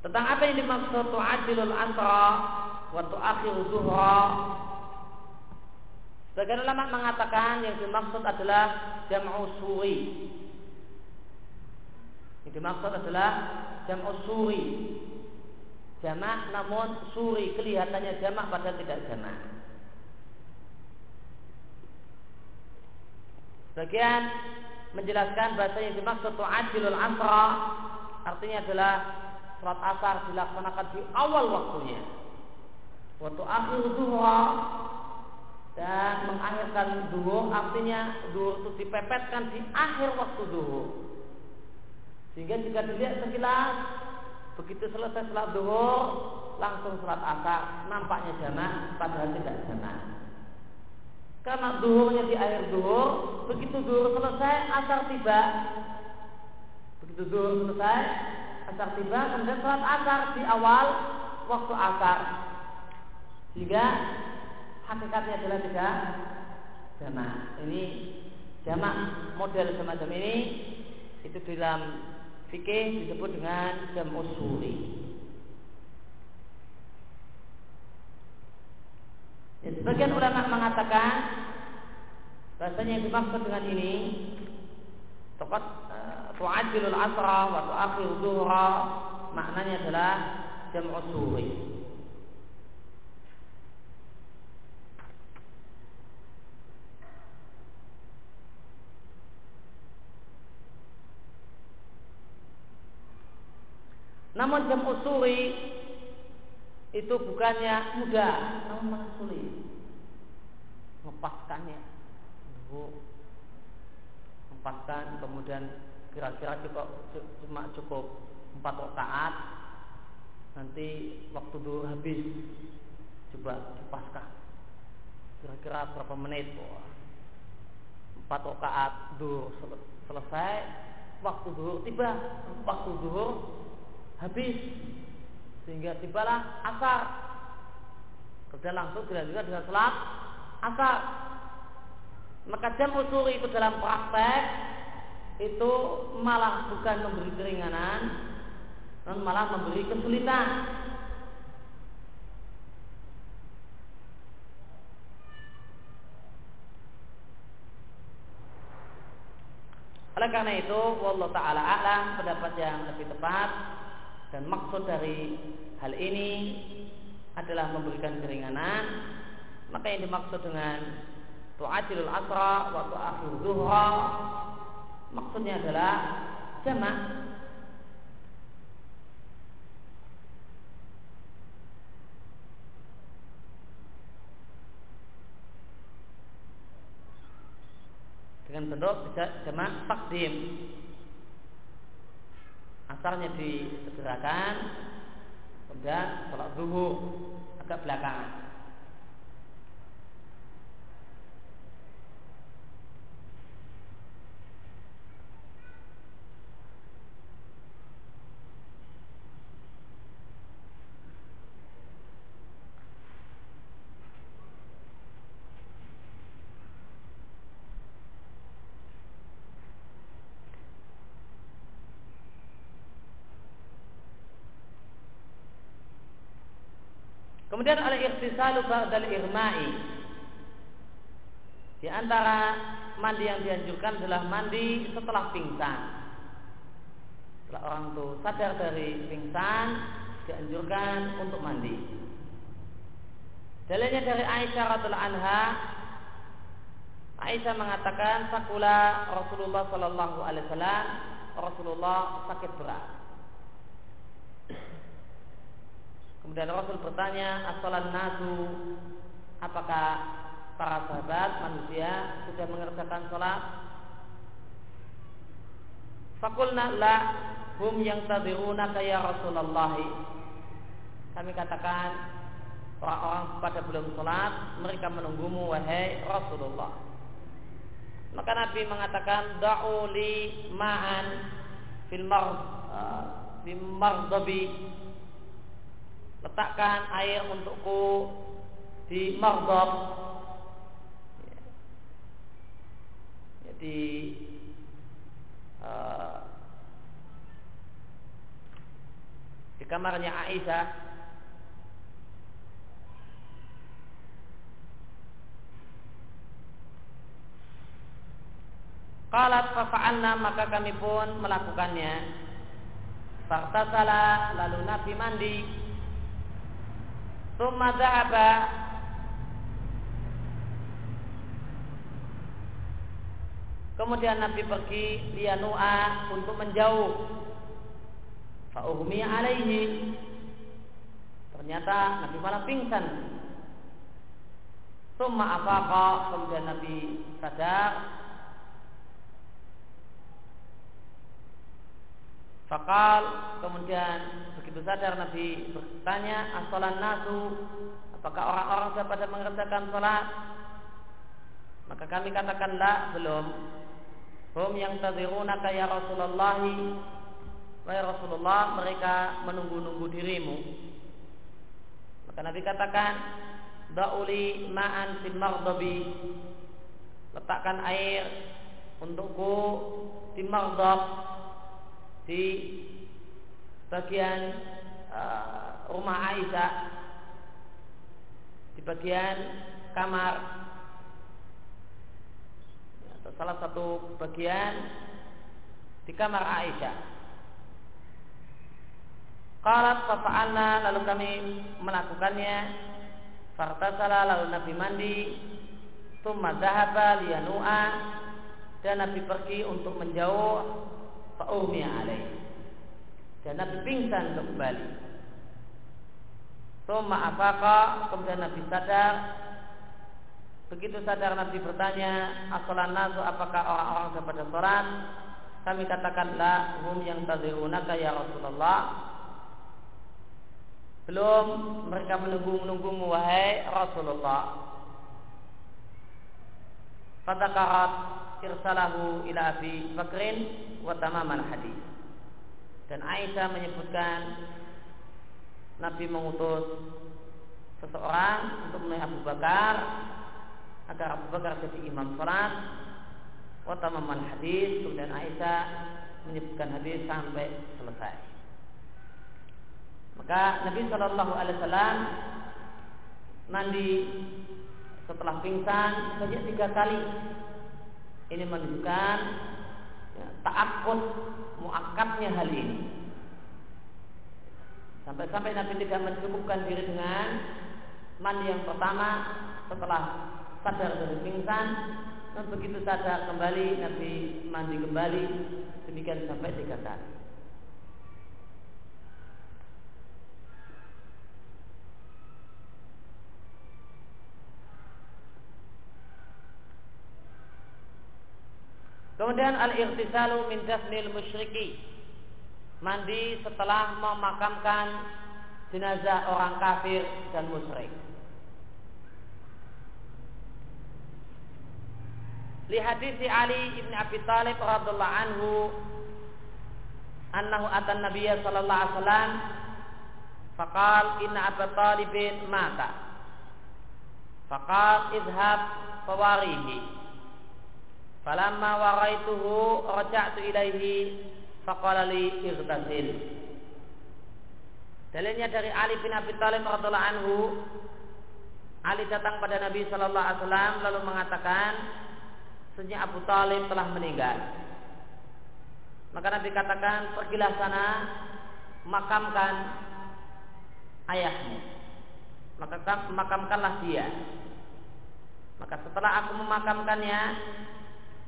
Tentang apa yang dimaksud tu'adilul asra wa tu'akhiru zuhra Sebagian ulama mengatakan yang dimaksud adalah jam'u suri yang dimaksud adalah jam suri. Jamak namun suri kelihatannya jamak pada tidak jamak. Bagian menjelaskan bahasa yang dimaksud tu'adilul asra artinya adalah sholat asar dilaksanakan di awal waktunya. Waktu akhir duha dan mengakhirkan duhur artinya duhur itu dipepetkan di akhir waktu duhur Sehingga jika dilihat sekilas begitu selesai sholat duhur langsung sholat asar nampaknya jamak padahal tidak jamak. Karena duhurnya di akhir duhur, begitu duhur selesai asar tiba. Duhur selesai asar tiba kemudian sholat asar di awal waktu asar. Sehingga hakikatnya adalah tidak jamak. Ini jamak model semacam ini itu dalam fikih disebut dengan jam usuli. Ya, sebagian ulama mengatakan bahasanya yang dimaksud dengan ini tepat uh, tu'ajilul asra wa tu'akhir zuhra maknanya adalah jam usuli. Namun jam usuri itu bukannya mudah, namun malah sulit. Mepaskannya. Dulu mempaskan kemudian kira-kira cukup cuma cukup empat rakaat nanti waktu dulu habis coba dipaskan kira-kira berapa menit? Empat rakaat dulu selesai waktu dulu tiba waktu dulu habis sehingga tibalah asar. Kemudian langsung juga dengan sholat asar. Maka jam usuri itu dalam praktek itu malah bukan memberi keringanan namun malah memberi kesulitan. Oleh karena itu, Allah Ta'ala a'lam pendapat yang lebih tepat dan maksud dari hal ini adalah memberikan keringanan. Maka yang dimaksud dengan tu'ajilul asra wa tu'akhir maksudnya adalah jamak. Dengan bentuk bisa jamak takdim. Asarnya disegerakan kemudian sholat zuhur agak belakangan Kemudian al ikhtisalu ba'dal irma'i. Di antara mandi yang dianjurkan adalah mandi setelah pingsan. Setelah orang itu sadar dari pingsan, dianjurkan untuk mandi. Dalilnya dari Aisyah radhiallahu anha Aisyah mengatakan sakula Rasulullah sallallahu alaihi wasallam Rasulullah sakit berat. Kemudian Rasul bertanya, "Asalan nasu, apakah para sahabat manusia sudah mengerjakan sholat?" Fakulna la hum yang tadiruna kaya Rasulullah. Kami katakan orang-orang pada belum sholat, mereka menunggumu wahai Rasulullah. Maka Nabi mengatakan, Da'uli ma'an fil mar, uh, letakkan air untukku di mardab jadi uh, di kamarnya Aisyah Qalat fafa'alna maka kami pun melakukannya. Faktasala lalu Nabi mandi Tumma dhahaba Kemudian Nabi pergi lianu'a untuk menjauh. Fa'uhmi alaihi. Ternyata Nabi malah pingsan. Tumma afaqa. Kemudian Nabi sadar. Fakal kemudian begitu sadar Nabi bertanya asolan nasu? Apakah orang-orang sudah pada mengerjakan sholat maka kami katakan la belum. Hum yang tadhirunaka ya Rasulullah Wahai Rasulullah mereka menunggu-nunggu dirimu. Maka Nabi katakan Da'uli ma'an fil mardabi. Letakkan air Untukku Di mardab Di Bagian uh, Rumah Aisyah Di bagian Kamar Atau salah satu bagian Di kamar Aisyah Qalat fafa'alna lalu kami melakukannya. Fartasala lalu Nabi mandi. Tumma dhahaba liyanu'a dan Nabi pergi untuk menjauh fa'umya alaih. Dan Nabi pingsan kembali. Tumma afaqa kemudian Nabi sadar. Begitu sadar Nabi bertanya, asalan nasu apakah orang-orang kepada sholat? Kami katakan la hum yang tadhirunaka ya Rasulullah belum mereka menunggu-menunggumu wahai Rasulullah. Fatakarat irsalahu ila Abi Bakrin wa tamamal hadis. Dan Aisyah menyebutkan Nabi mengutus seseorang untuk menemui Abu Bakar agar Abu Bakar jadi imam salat wa tamamal hadis. Kemudian Aisyah menyebutkan hadis sampai selesai. Maka Nabi Shallallahu Alaihi Wasallam mandi setelah pingsan saja tiga kali. Ini menunjukkan takut muakatnya hal ini. Sampai-sampai Nabi tidak mencukupkan diri dengan mandi yang pertama setelah sadar dari pingsan dan begitu sadar kembali Nabi mandi kembali demikian sampai tiga kali. Kemudian al-ightisalu min dafnil musyriki. Mandi setelah memakamkan jenazah orang kafir dan musyrik. Li hadis Ali ibn Abi Thalib radhiyallahu anhu annahu atan nabiyya sallallahu alaihi wasallam faqal inna Abu Talibin mata. Faqal idhab fawarihi Falamma waraituhu raja'tu ilaihi faqala li irtasil. Dalilnya dari Ali bin Abi Thalib radhiyallahu anhu Ali datang pada Nabi sallallahu alaihi wasallam lalu mengatakan sejak Abu Talib telah meninggal. Maka Nabi katakan, pergilah sana, makamkan ayahmu. Maka makamkanlah dia. Maka setelah aku memakamkannya,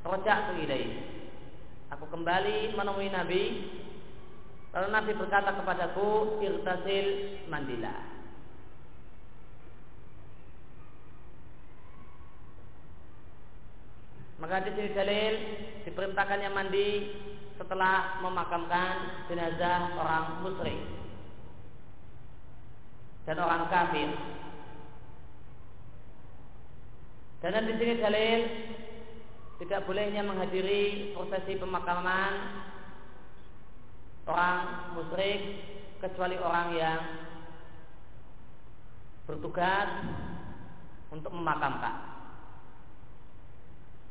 Roja'tu ilaih. Aku kembali menemui Nabi. Lalu Nabi berkata kepadaku, irtasil mandilah. Maka di sini dalil diperintahkannya mandi setelah memakamkan jenazah orang musyrik dan orang kafir. Dan di sini dalil tidak bolehnya menghadiri prosesi pemakaman orang musyrik kecuali orang yang bertugas untuk memakamkan.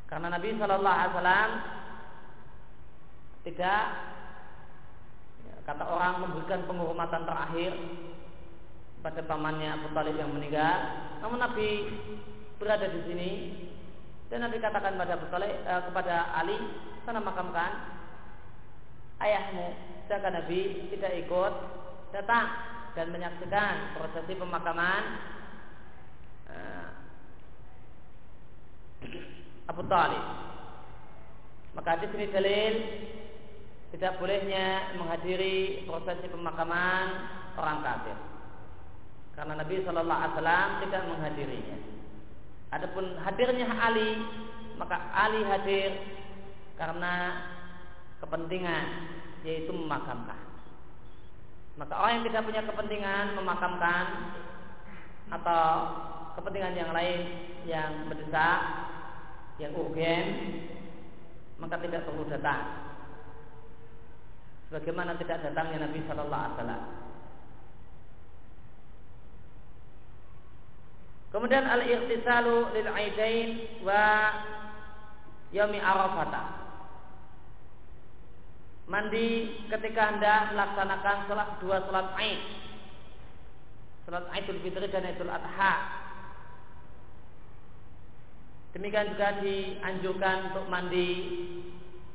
Karena Nabi Shallallahu Alaihi Wasallam tidak ya, kata orang memberikan penghormatan terakhir pada pamannya Abu Talib yang meninggal. Namun Nabi berada di sini dan Nabi katakan pada Abu Talib, eh, kepada Ali, sana makamkan ayahmu. Sedangkan Nabi tidak ikut datang dan menyaksikan prosesi pemakaman eh, Abu Talib. Maka di sini dalil tidak bolehnya menghadiri prosesi pemakaman orang kafir. Karena Nabi Shallallahu Alaihi Wasallam tidak menghadirinya. Adapun hadirnya Ali, maka Ali hadir karena kepentingan yaitu memakamkan. Maka orang yang tidak punya kepentingan memakamkan atau kepentingan yang lain yang mendesak, yang urgen, maka tidak perlu datang. Sebagaimana tidak datangnya Nabi Shallallahu Alaihi Wasallam. Kemudian al-ightisalu lil aidain wa yaumi arafah. Mandi ketika Anda melaksanakan salat dua salat Aid. Salat Idul Fitri dan Idul Adha. Demikian juga dianjurkan untuk mandi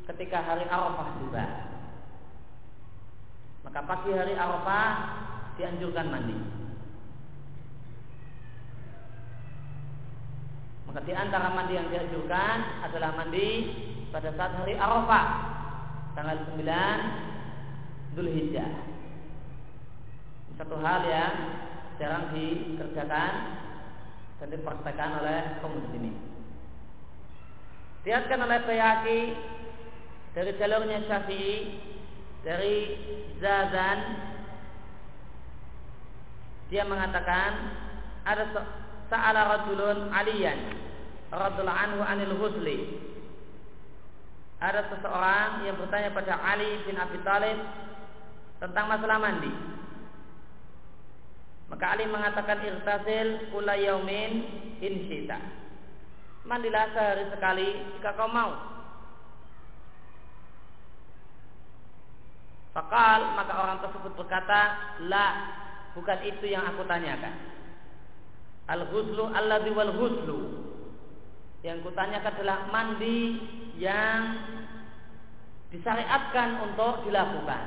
ketika hari Arafah juga. Maka pagi hari Arafah dianjurkan mandi. Maka di antara mandi yang dianjurkan adalah mandi pada saat hari Arafah tanggal 9 Dzulhijjah. Satu hal yang jarang dikerjakan dan dipraktekkan oleh kaum muslimin. Diatkan oleh Bayaki dari jalurnya Syafi'i dari Zazan dia mengatakan ada sa'ala rajulun aliyan radhiyallahu anhu anil husli ada seseorang yang bertanya pada Ali bin Abi Thalib tentang masalah mandi. Maka Ali mengatakan irtasil kula yaumin in syita. Mandilah sehari sekali jika kau mau. Fakal maka orang tersebut berkata, la bukan itu yang aku tanyakan. Al ghuslu alladhi wal ghuslu. Yang kutanyakan adalah mandi yang disyariatkan untuk dilakukan.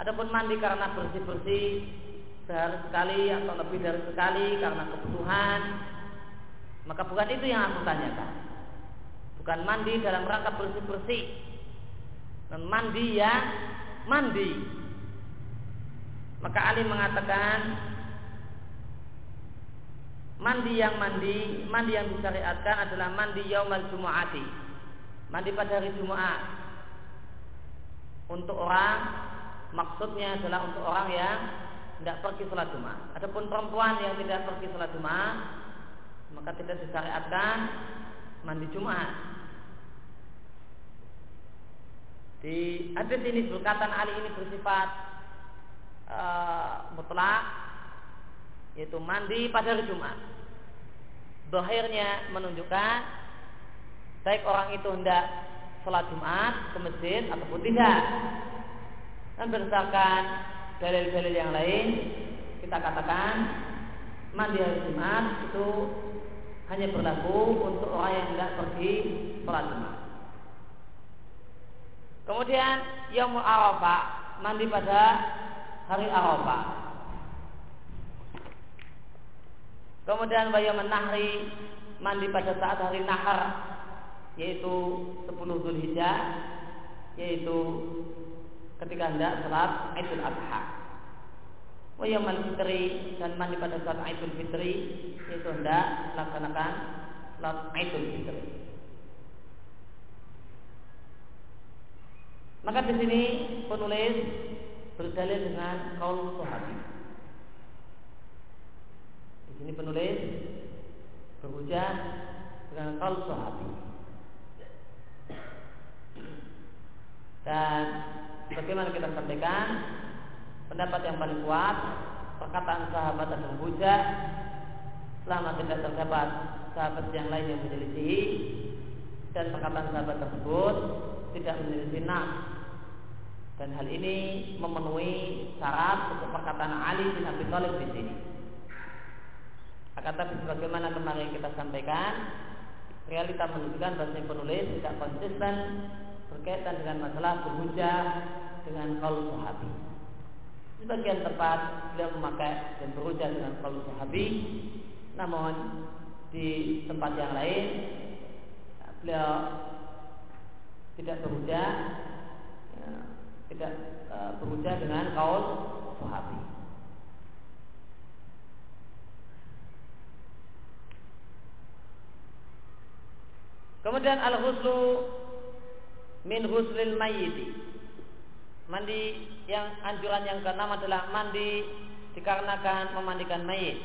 Adapun mandi karena bersih-bersih sehari sekali atau lebih dari sekali karena kebutuhan, maka bukan itu yang aku tanyakan. Bukan mandi dalam rangka bersih-bersih. Dan mandi yang mandi. Maka Ali mengatakan Mandi yang mandi, mandi yang disyariatkan adalah mandi yaumal jumu'ati. Mandi pada hari Jumat. Untuk orang maksudnya adalah untuk orang yang tidak pergi sholat Jumat. Adapun perempuan yang tidak pergi sholat Jumat, maka tidak disyariatkan mandi Jumat. Di hadis ini berkatan Ali ini bersifat uh, mutlak yaitu mandi pada hari Jumat. Dohirnya menunjukkan baik orang itu hendak sholat Jumat ke masjid ataupun tidak. Dan berdasarkan dalil-dalil yang lain, kita katakan mandi hari Jumat itu hanya berlaku untuk orang yang tidak pergi sholat Jumat. Kemudian yang Arafah mandi pada hari Arafah. Kemudian bayam nahri mandi pada saat hari nahar yaitu 10 Zulhijjah yaitu ketika hendak salat Idul Adha. Wa yaumul fitri dan mandi pada saat Idul Fitri yaitu hendak melaksanakan salat Idul Fitri. Maka di sini penulis berdalil dengan kaul sahabat. Ini penulis berhujah dengan kal sahabi. Dan bagaimana kita sampaikan pendapat yang paling kuat perkataan sahabat dan hujah selama tidak terdapat sahabat yang lain yang menyelisihi dan perkataan sahabat tersebut tidak menyelisih nas dan hal ini memenuhi syarat untuk perkataan Ali bin Abi Thalib di sini. Akan tapi sebagaimana kemarin kita sampaikan, realita menunjukkan bahwa penulis tidak konsisten berkaitan dengan masalah berhujah dengan kaul sahabi. Sebagian tempat beliau memakai dan berhujah dengan kaul sahabi, namun di tempat yang lain beliau tidak berhujah, ya, tidak uh, berhujah dengan kaul sahabi. Kemudian al-ghuslu min ghuslil mayyiti. Mandi yang anjuran yang keenam adalah mandi dikarenakan memandikan mayit.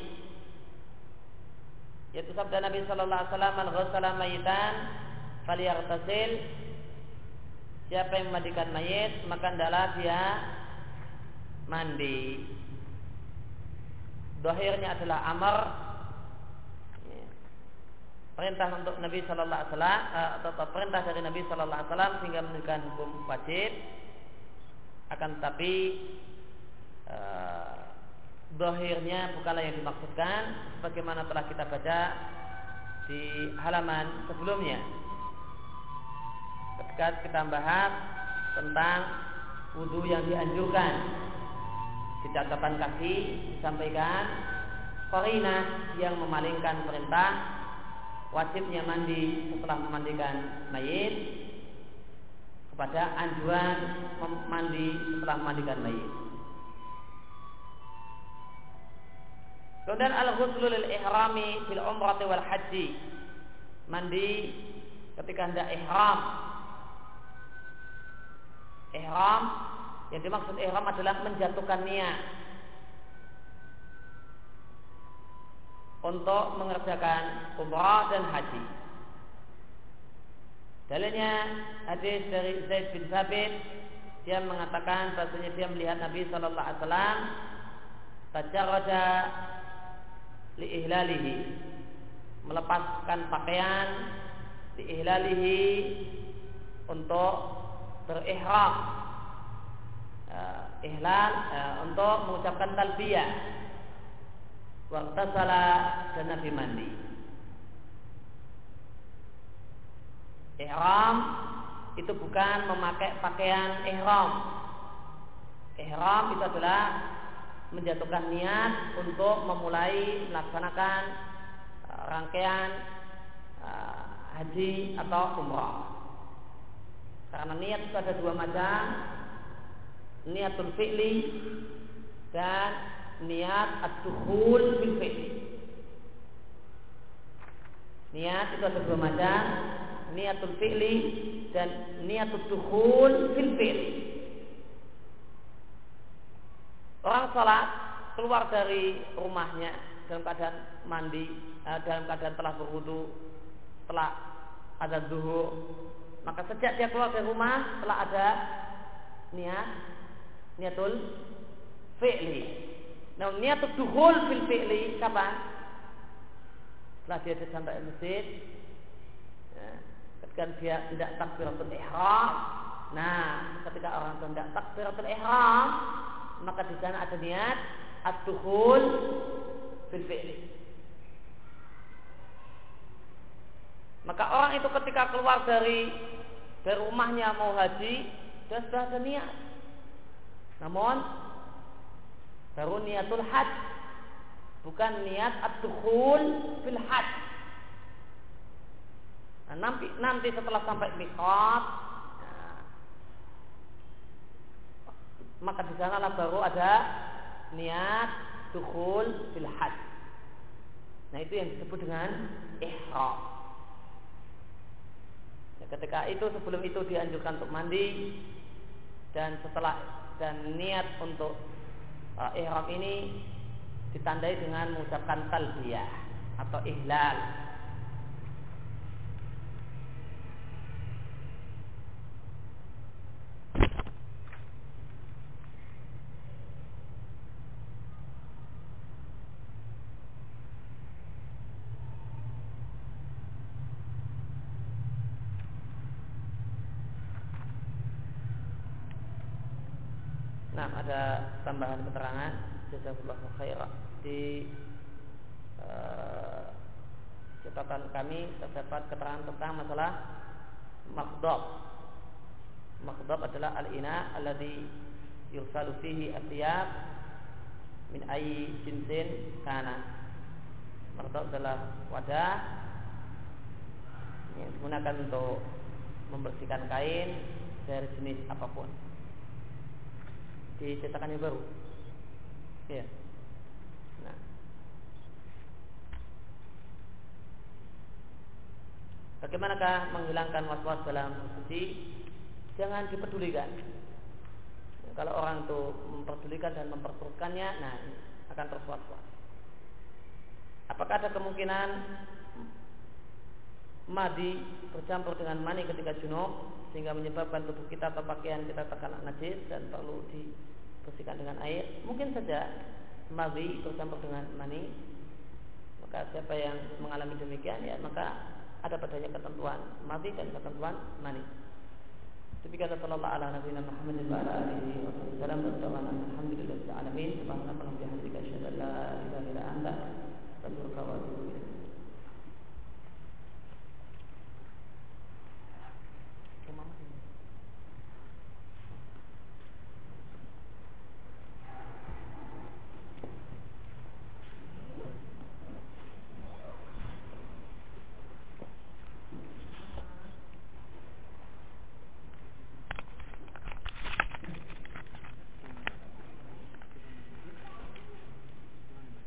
Yaitu sabda Nabi sallallahu alaihi wasallam, "Man ghassala mayitan falyaghtasil." Siapa yang memandikan mayit, maka hendaklah dia mandi. Dohirnya adalah amar perintah untuk Nabi Shallallahu Alaihi Wasallam eh, atau perintah dari Nabi Shallallahu Alaihi Wasallam sehingga menunjukkan hukum wajib. Akan tetapi uh, dohirnya bukanlah yang dimaksudkan sebagaimana telah kita baca di halaman sebelumnya. Ketika kita bahas tentang wudhu yang dianjurkan di catatan kaki disampaikan korina yang memalingkan perintah wajibnya mandi setelah memandikan mayit kepada anjuran mandi setelah memandikan mayit. Kemudian al-ghuslu lil ihrami fil umrah wal haji. Mandi ketika hendak ihram. Ihram yang dimaksud ihram adalah menjatuhkan niat untuk mengerjakan umrah dan haji. Dalilnya hadis dari Zaid bin Sabit dia mengatakan bahasanya dia melihat Nabi Shallallahu Alaihi Wasallam tajarada li ihlalihi melepaskan pakaian li ihlalihi untuk berihram uh, ihlal uh, untuk mengucapkan talbiyah Waktasala dan Nabi mandi. Ihram itu bukan memakai pakaian ihram. Ihram itu adalah menjatuhkan niat untuk memulai melaksanakan uh, rangkaian uh, haji atau umrah. Karena niat itu ada dua macam, niatul fi'li dan niat ad-dukhul fi'li. Niat itu ada dua macam, niatul fi'li dan niatul dukhul fil fi'li. Orang salat keluar dari rumahnya dalam keadaan mandi, eh, dalam keadaan telah berwudu, telah ada duhur, maka sejak dia keluar dari rumah telah ada niat niatul fi'li Nah, niat duhul fil fi'li kapan? Setelah dia sampai masjid, ya, ketika dia tidak takbiratul ihram, nah, ketika orang itu tidak takbiratul ihram, maka di sana ada niat ad-duhul fil fi'li. Maka orang itu ketika keluar dari dari rumahnya mau haji, dia sudah ada niat. Namun baru niatul hajj bukan niat ad-dukhul fil hajj nah, nanti nanti setelah sampai miqat nah, maka di sana baru ada niat dukhul fil hajj nah itu yang disebut dengan ihram. Ya, ketika itu sebelum itu dianjurkan untuk mandi dan setelah dan niat untuk uh, ihram ini ditandai dengan mengucapkan talbiyah atau ihlal. Nah, ada tambahan keterangan jazakallahu khairan di uh, catatan kami terdapat keterangan tentang masalah makdob. Makdob adalah al-ina alladhi yursalu fihi atiyab min ayi jinsin kana. Makdob adalah wadah yang digunakan untuk membersihkan kain dari jenis apa pun di cetakan yang baru. Ya. Nah. Bagaimanakah menghilangkan was-was dalam suci? Jangan dipedulikan. kalau orang itu memperdulikan dan memperturutkannya, nah akan tersuat-suat. Apakah ada kemungkinan madi bercampur dengan mani ketika junub sehingga menyebabkan tubuh kita atau pakaian kita terkena najis dan perlu dibersihkan dengan air? Mungkin saja madi bercampur dengan mani. Maka siapa yang mengalami demikian ya maka ada padanya ketentuan mati dan ketentuan mani. Demikian sallallahu ala nabiyina Muhammad wa ala alihi wa sallam wa alhamdulillah alamin subhanaka wa bihamdika asyhadu an la ilaha illa anta